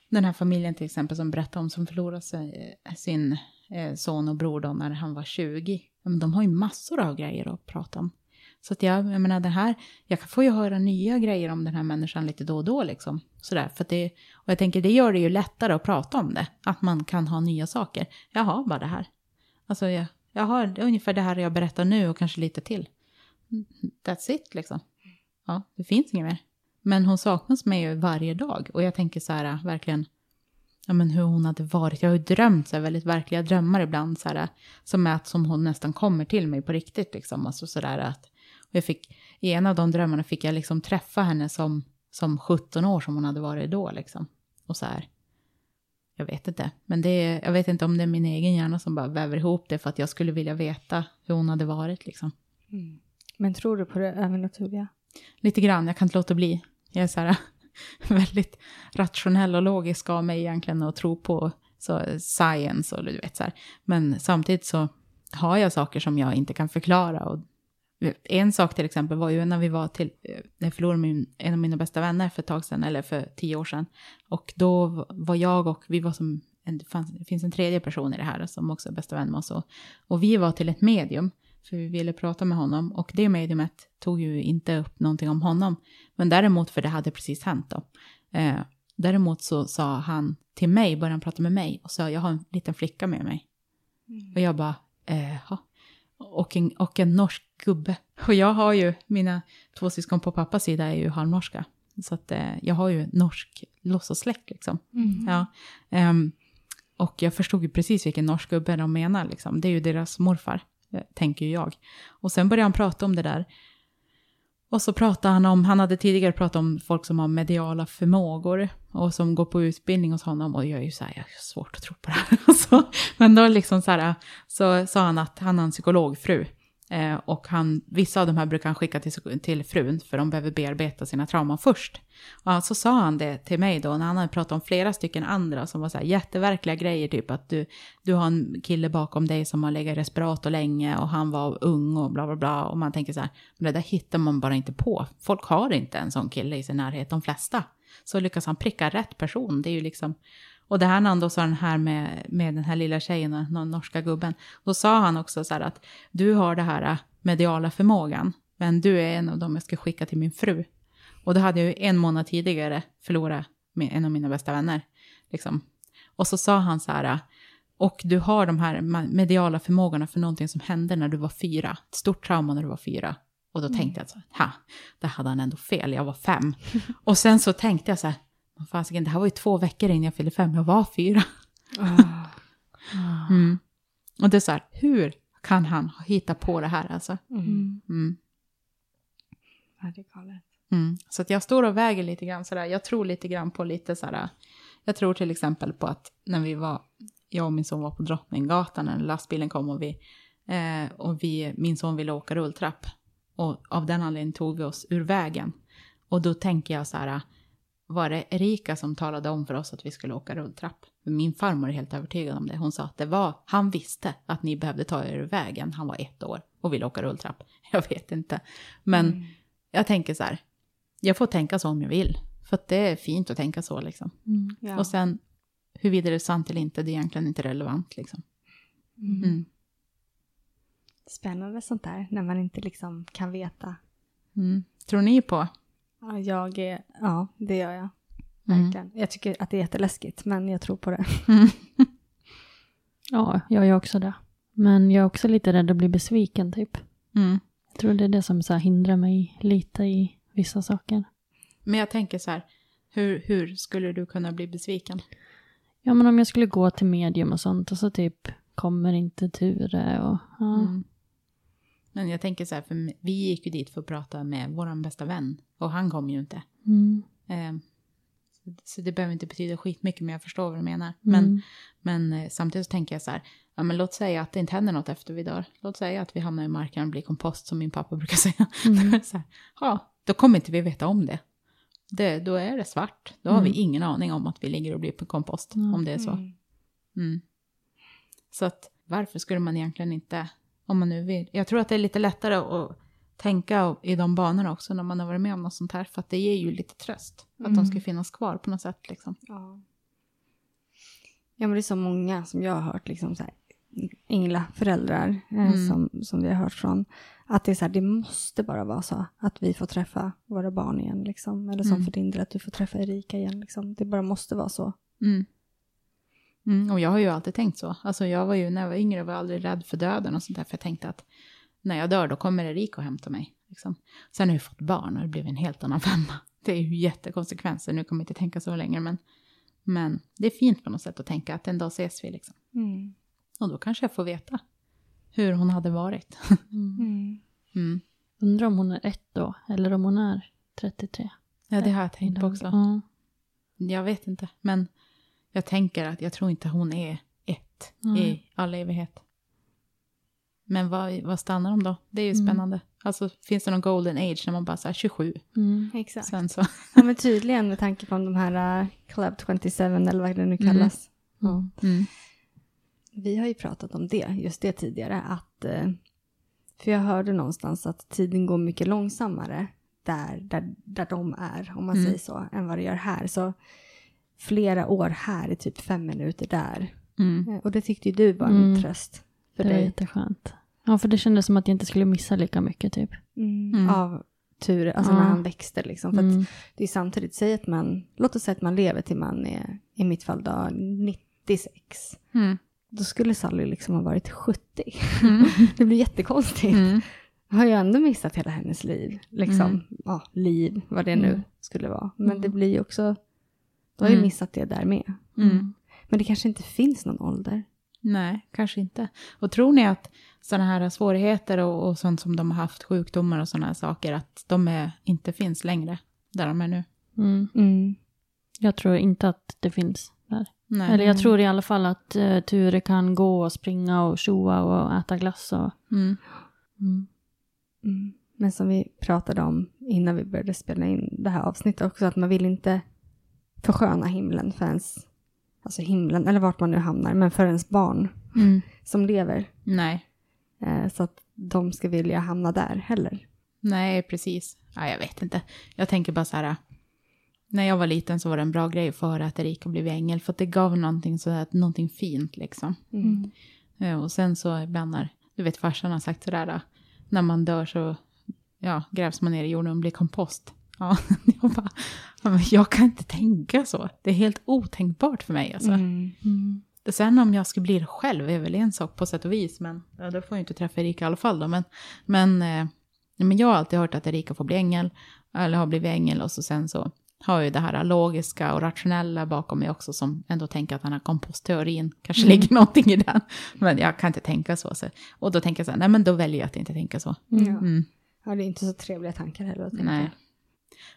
den här familjen till exempel som berättade om som förlorade sig, eh, sin eh, son och bror då när han var 20. Ja, men de har ju massor av grejer att prata om. Så att jag, jag menar det här, jag får ju höra nya grejer om den här människan lite då och då liksom. Sådär, för det, och jag tänker det gör det ju lättare att prata om det. Att man kan ha nya saker. Jag har bara det här. Alltså jag, jag har ungefär det här jag berättar nu och kanske lite till. That's it liksom. Ja, det finns inget mer. Men hon saknas mig ju varje dag. Och jag tänker så här, äh, verkligen, ja men hur hon hade varit. Jag har ju drömt så här, väldigt verkliga drömmar ibland. Så här, äh, som är att som hon nästan kommer till mig på riktigt liksom. Alltså så där att, och jag fick, i en av de drömmarna fick jag liksom träffa henne som, som 17 år som hon hade varit då liksom. Och så här, jag vet inte. Men det är, jag vet inte om det är min egen hjärna som bara väver ihop det för att jag skulle vilja veta hur hon hade varit liksom. Men tror du på det övernaturliga? Lite grann, jag kan inte låta bli. Jag är så här väldigt rationell och logisk av mig egentligen och tror på så, science och du vet så här. Men samtidigt så har jag saker som jag inte kan förklara. Och en sak till exempel var ju när vi var till, när jag förlorade min, en av mina bästa vänner för ett tag sedan, eller för tio år sedan. Och då var jag och vi var som, en, fanns, det finns en tredje person i det här som också är bästa vän med oss. Och, och vi var till ett medium, för vi ville prata med honom. Och det mediumet tog ju inte upp någonting om honom. Men däremot, för det hade precis hänt då. Eh, däremot så sa han till mig, började han prata med mig och sa jag har en liten flicka med mig. Och jag bara, eh, ja. Och en, och en norsk gubbe. Och jag har ju, mina två syskon på pappas sida är ju halvnorska. Så att eh, jag har ju norsk låtsassläkt liksom. Ja. Ehm, och jag förstod ju precis vilken norsk gubbe de menar liksom. Det är ju deras morfar, eh, tänker ju jag. Och sen började han prata om det där. Och så pratade han om, han hade tidigare pratat om folk som har mediala förmågor och som går på utbildning hos honom. Och jag är ju så här, jag har svårt att tro på det här. så, alltså, men då liksom så här, så sa han att han har en psykologfru. Eh, och han, vissa av de här brukar han skicka till, till frun för de behöver bearbeta sina trauman först. Och så sa han det till mig då när han hade pratat om flera stycken andra som var så här jätteverkliga grejer. Typ att du, du har en kille bakom dig som har legat i respirator länge och han var ung och bla bla bla. Och man tänker så här, men det där hittar man bara inte på. Folk har inte en sån kille i sin närhet, de flesta. Så lyckas han pricka rätt person. Det är ju liksom... Och det här när han då sa den här med, med den här lilla tjejen, den norska gubben. Då sa han också så här att du har det här mediala förmågan. Men du är en av dem jag ska skicka till min fru. Och då hade jag ju en månad tidigare förlorat en av mina bästa vänner. Liksom. Och så sa han så här, och du har de här mediala förmågorna för någonting som hände när du var fyra. Ett stort trauma när du var fyra. Och då tänkte jag så här, ha, där hade han ändå fel, jag var fem. och sen så tänkte jag så här, fasiken, det här var ju två veckor innan jag fyllde fem, jag var fyra. Mm. Och det är så här, hur kan han hitta på det här alltså? Mm. Mm. Galet. Mm. Så att jag står och väger lite grann sådär. Jag tror lite grann på lite sådär. Jag tror till exempel på att när vi var, jag och min son var på Drottninggatan när lastbilen kom och vi, eh, och vi, min son ville åka rulltrapp. Och av den anledningen tog vi oss ur vägen. Och då tänker jag så här, var det Erika som talade om för oss att vi skulle åka rulltrapp? Min farmor är helt övertygad om det. Hon sa att det var, han visste att ni behövde ta er ur vägen. Han var ett år och ville åka rulltrapp. Jag vet inte. Men jag tänker så här, jag får tänka så om jag vill. För att det är fint att tänka så liksom. Ja. Och sen, huruvida det är sant eller inte, det är egentligen inte relevant liksom. Mm. Spännande sånt där, när man inte liksom kan veta. Mm. Tror ni på? Ja, jag är, ja, det gör jag. Mm. Verkligen. Jag tycker att det är jätteläskigt, men jag tror på det. Ja, jag är också det. Men jag är också lite rädd att bli besviken typ. Mm. Jag tror det är det som så här hindrar mig lite i vissa saker. Men jag tänker så här, hur, hur skulle du kunna bli besviken? Ja, Ja, men om jag skulle gå till medium och sånt och så typ kommer inte Ture och... Ja. Mm. Men jag tänker så här, för vi gick ju dit för att prata med vår bästa vän. Och han kom ju inte. Mm. Eh, så- det behöver inte betyda skitmycket, men jag förstår vad du menar. Men, Mm. men eh, samtidigt så tänker jag så här, ja men låt säga att det inte händer något efter vi dör. Låt säga att vi hamnar i marken och blir kompost, som min pappa brukar säga. Mm. så här, ja, då kommer inte vi veta om det. det då är det svart. Då har vi Mm. ingen aning om att vi ligger och blir på kompost, om det är så. Mm. Så att varför skulle man egentligen inte, om man nu vill. Jag tror att det är lite lättare att tänka i de banorna också när man har varit med om något sånt här. För att det ger ju lite tröst. Att de ska finnas kvar på något sätt liksom. Ja. ja, men det är så många som jag har hört, liksom så här, änglaföräldrar eh, Mm. som, som vi har hört från. Att det är så här, det måste bara vara så att vi får träffa våra barn igen. Liksom. Eller som Mm. för din del, att du får träffa Erika igen. Liksom. Det bara måste vara så. Mm. Mm, och jag har ju alltid tänkt så. Alltså jag var ju, när jag var yngre var jag aldrig rädd för döden och sånt där. För jag tänkte att när jag dör då kommer Erika och hämta mig. Liksom. Sen har jag fått barn och det blev en helt annan femma. Det är ju jättekonsekvenser, nu kommer jag inte tänka så länge. Men, men det är fint på något sätt att tänka att en dag ses vi liksom. Och då kanske jag får veta hur hon hade varit. Mm. Undrar om hon är ett då, eller om hon är 33. Ja, det har jag tänkt på också. Ja. Jag vet inte, men jag tänker att jag tror inte hon är ett Nej. i all evighet. Men vad, vad stannar de då? Det är ju Mm. spännande. Alltså finns det någon golden age när man bara säger 27? Mm. Exakt. Sen så. Ja, men tydligen med tanke på de här uh, Club 27 eller vad det nu kallas. Ja. Mm. Vi har ju pratat om det, just det tidigare, att eh, för jag hörde någonstans att tiden går mycket långsammare där, där, där de är, om man Mm. säger så, än vad det gör här. Så flera år här är typ fem minuter där. Mm. Eh, Och det tyckte ju du var en Mm. tröst för Det var dig. jätteskönt. Ja, för det kändes som att jag inte skulle missa lika mycket typ. Mm. Mm. Av tur, alltså Ja. när han växte liksom. För Mm. att det är samtidigt, säg att man, låt oss säga att man lever till man är, i mitt fall då, 96. Mm. Då skulle Sally liksom ha varit 70. Mm. det blir jättekonstigt. Mm. Jag har ju ändå missat hela hennes liv. Liksom, Mm. ja, liv, vad det nu Mm. skulle vara. Men Mm. det blir ju också, du har Mm. missat det där med. Mm. Men det kanske inte finns någon ålder. Nej, kanske inte. Och tror ni att sådana här svårigheter och, och sånt som de har haft, sjukdomar och sådana här saker, att de är, inte finns längre där de är nu? Mm. Jag tror inte att det finns där. Nej. Eller jag tror i alla fall att uh, Ture kan gå och springa och tjoa och äta glass och... Mm. Mm. Mm. Men som vi pratade om innan vi började spela in det här avsnittet också, att man vill inte försköna himlen för ens, alltså himlen, eller vart man nu hamnar, men för ens barn Mm. som lever. Nej. Eh, så att de ska vilja hamna där heller. Nej, precis. Ja, jag vet inte. Jag tänker bara så här. När jag var liten så var det en bra grej för höra att Erika blev ängel. För att det gav någonting, så här, någonting fint liksom. Mm. Eh, Och sen så ibland när, du vet farsan har sagt sådär. då, När man dör så ja, grävs man ner i jorden och blir kompost. Ja, jag, bara, ja, jag kan inte tänka så. Det är helt otänkbart för mig alltså. Mm. Mm. Sen om jag ska bli det själv är väl en sak på sätt och vis. Men ja, då får jag inte träffa Erika i alla fall då. Men, men, eh, men jag har alltid hört att Erika får bli ängel. Eller har blivit ängel och så sen så har ju det här logiska och rationella bakom mig också. Som ändå tänker att den här kompostteorin kanske ligger någonting i den. Men jag kan inte tänka så. så. Och då tänker jag så här, nej men då väljer jag att inte tänka så. Ja. Mm. ja, det är inte så trevliga tankar heller att tänka. Nej.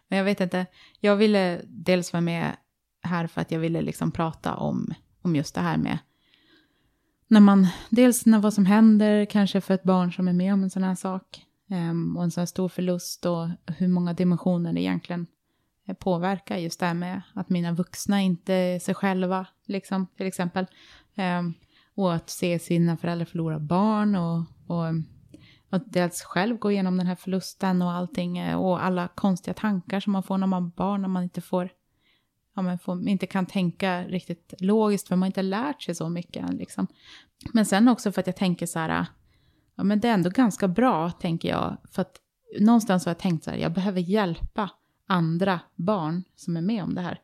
Men jag vet inte. Jag ville dels vara med här för att jag ville liksom prata om, om just det här med när man, dels när vad som händer kanske för ett barn som är med om en sån här sak um, och en sån här stor förlust och hur många dimensioner det egentligen eh, påverkar just det här med att mina vuxna inte är sig själva, liksom, till exempel. Um, och att se sina föräldrar förlora barn och, och att dels själv gå igenom den här förlusten och allting eh, och alla konstiga tankar som man får när man har barn, när man inte får, ja, man får, inte kan tänka riktigt logiskt för man har inte lärt sig så mycket. Liksom. Men sen också för att jag tänker så här, ja men det är ändå ganska bra, tänker jag, för att någonstans har jag tänkt så här, jag behöver hjälpa andra barn som är med om det här.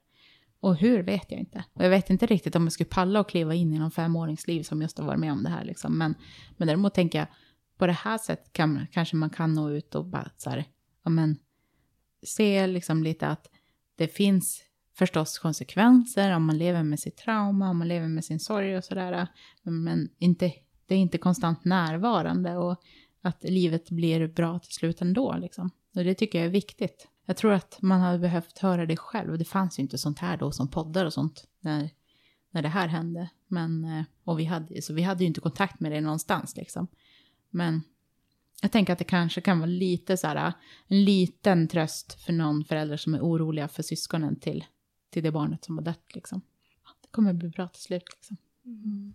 Och hur vet jag inte. Och jag vet inte riktigt om jag skulle palla och kliva in i någon femåringsliv som just har varit med om det här. Liksom. Men, men däremot tänker jag, på det här sättet kan, kanske man kan nå ut och bara så här, ja men, se liksom lite att det finns förstås konsekvenser om man lever med sitt trauma, om man lever med sin sorg och sådär. Men inte, det är inte konstant närvarande och att livet blir bra till slut ändå. Liksom. Och det tycker jag är viktigt. Jag tror att man hade behövt höra det själv. Det fanns ju inte sånt här då som poddar och sånt när, när det här hände. Men, eh, och vi hade, så vi hade ju inte kontakt med det någonstans liksom. Men jag tänker att det kanske kan vara lite så här, en liten tröst för någon förälder som är oroliga för syskonen till, till det barnet som har dött liksom. Det kommer bli bra till slut liksom. Mm.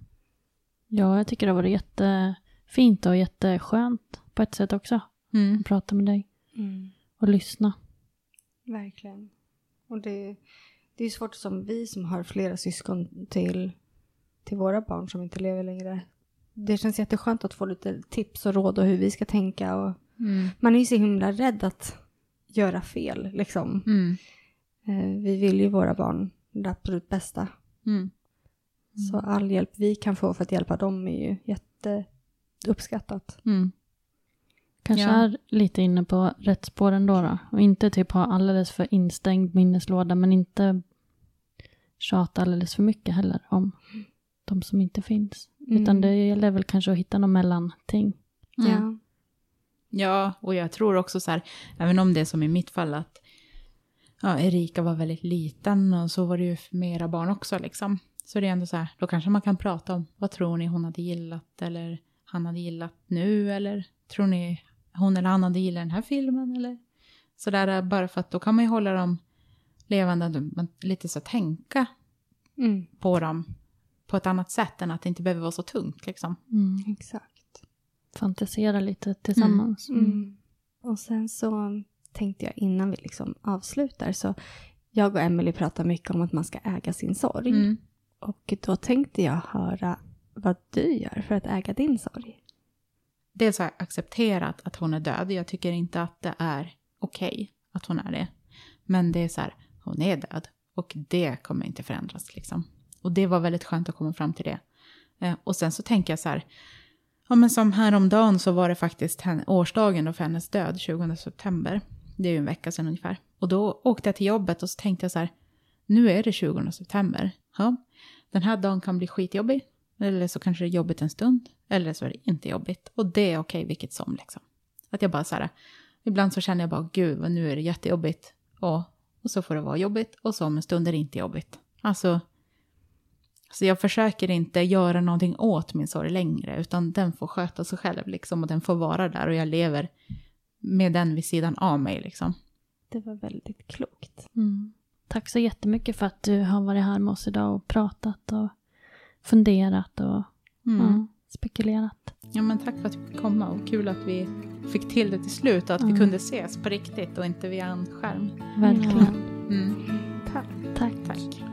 Ja, jag tycker det har varit jättefint och jätteskönt på ett sätt också. Mm. Att prata med dig Mm. och lyssna. Verkligen. Och det, det är svårt som vi som har flera syskon till, till våra barn som inte lever längre. Det känns jätteskönt att få lite tips och råd och hur vi ska tänka. Och Mm. man är ju så himla rädd att göra fel. Liksom. Mm. Eh, vi vill ju våra barn det absolut bästa. Mm. Så all hjälp vi kan få för att hjälpa dem är ju jätteuppskattat. Mm. Kanske Ja. är lite inne på rätt spår ändå då. Och inte typ ha alldeles för instängd minneslåda, men inte tjata alldeles för mycket heller om de som inte finns. Mm. Utan det gäller väl kanske att hitta någon mellanting. Mm. Ja. Ja, och jag tror också så här, även om det är som i mitt fall att ja, Erika var väldigt liten och så var det ju med era barn också liksom. Så det är ändå så här, då kanske man kan prata om vad tror ni hon hade gillat eller han hade gillat nu eller tror ni hon eller han hade gillat den här filmen eller sådär bara för att då kan man ju hålla dem levande, lite så tänka Mm. på dem på ett annat sätt än att det inte behöver vara så tungt liksom. Mm. Exakt. Fantisera lite tillsammans. Mm. Och sen så tänkte jag innan vi liksom avslutar så jag och Emily pratar mycket om att man ska äga sin sorg. Mm. Och då tänkte jag höra vad du gör för att äga din sorg. dels har jag accepterat att hon är död. Jag tycker inte att det är okej att hon är det. Men det är så här, hon är död. Och det kommer inte förändras liksom. Och det var väldigt skönt att komma fram till det. Eh, och sen så tänker jag så här, ja men som häromdagen så var det faktiskt årsdagen då för hennes död, 20 september. Det är ju en vecka sedan ungefär. Och då åkte jag till jobbet och så tänkte jag så här, nu är det 20 september. Ja, den här dagen kan bli skitjobbig. Eller så kanske det är jobbigt en stund. Eller så är det inte jobbigt. Och det är okej vilket som liksom. Att jag bara så här, ibland så känner jag bara, gud nu är det jättejobbigt. Och, och så får det vara jobbigt. Och så om en stund är det inte jobbigt. Alltså, så jag försöker inte göra någonting åt min sorg längre. Utan den får sköta sig själv liksom. Och den får vara där. Och jag lever med den vid sidan av mig liksom. Det var väldigt klokt. Mm. Tack så jättemycket för att du har varit här med oss idag och pratat och funderat och Mm. ja, spekulerat. Ja men tack för att vi fick komma och kul att vi fick till det till slut och att vi Mm. kunde ses på riktigt och inte via en skärm. Verkligen. Mm. Tack. Tack. Tack.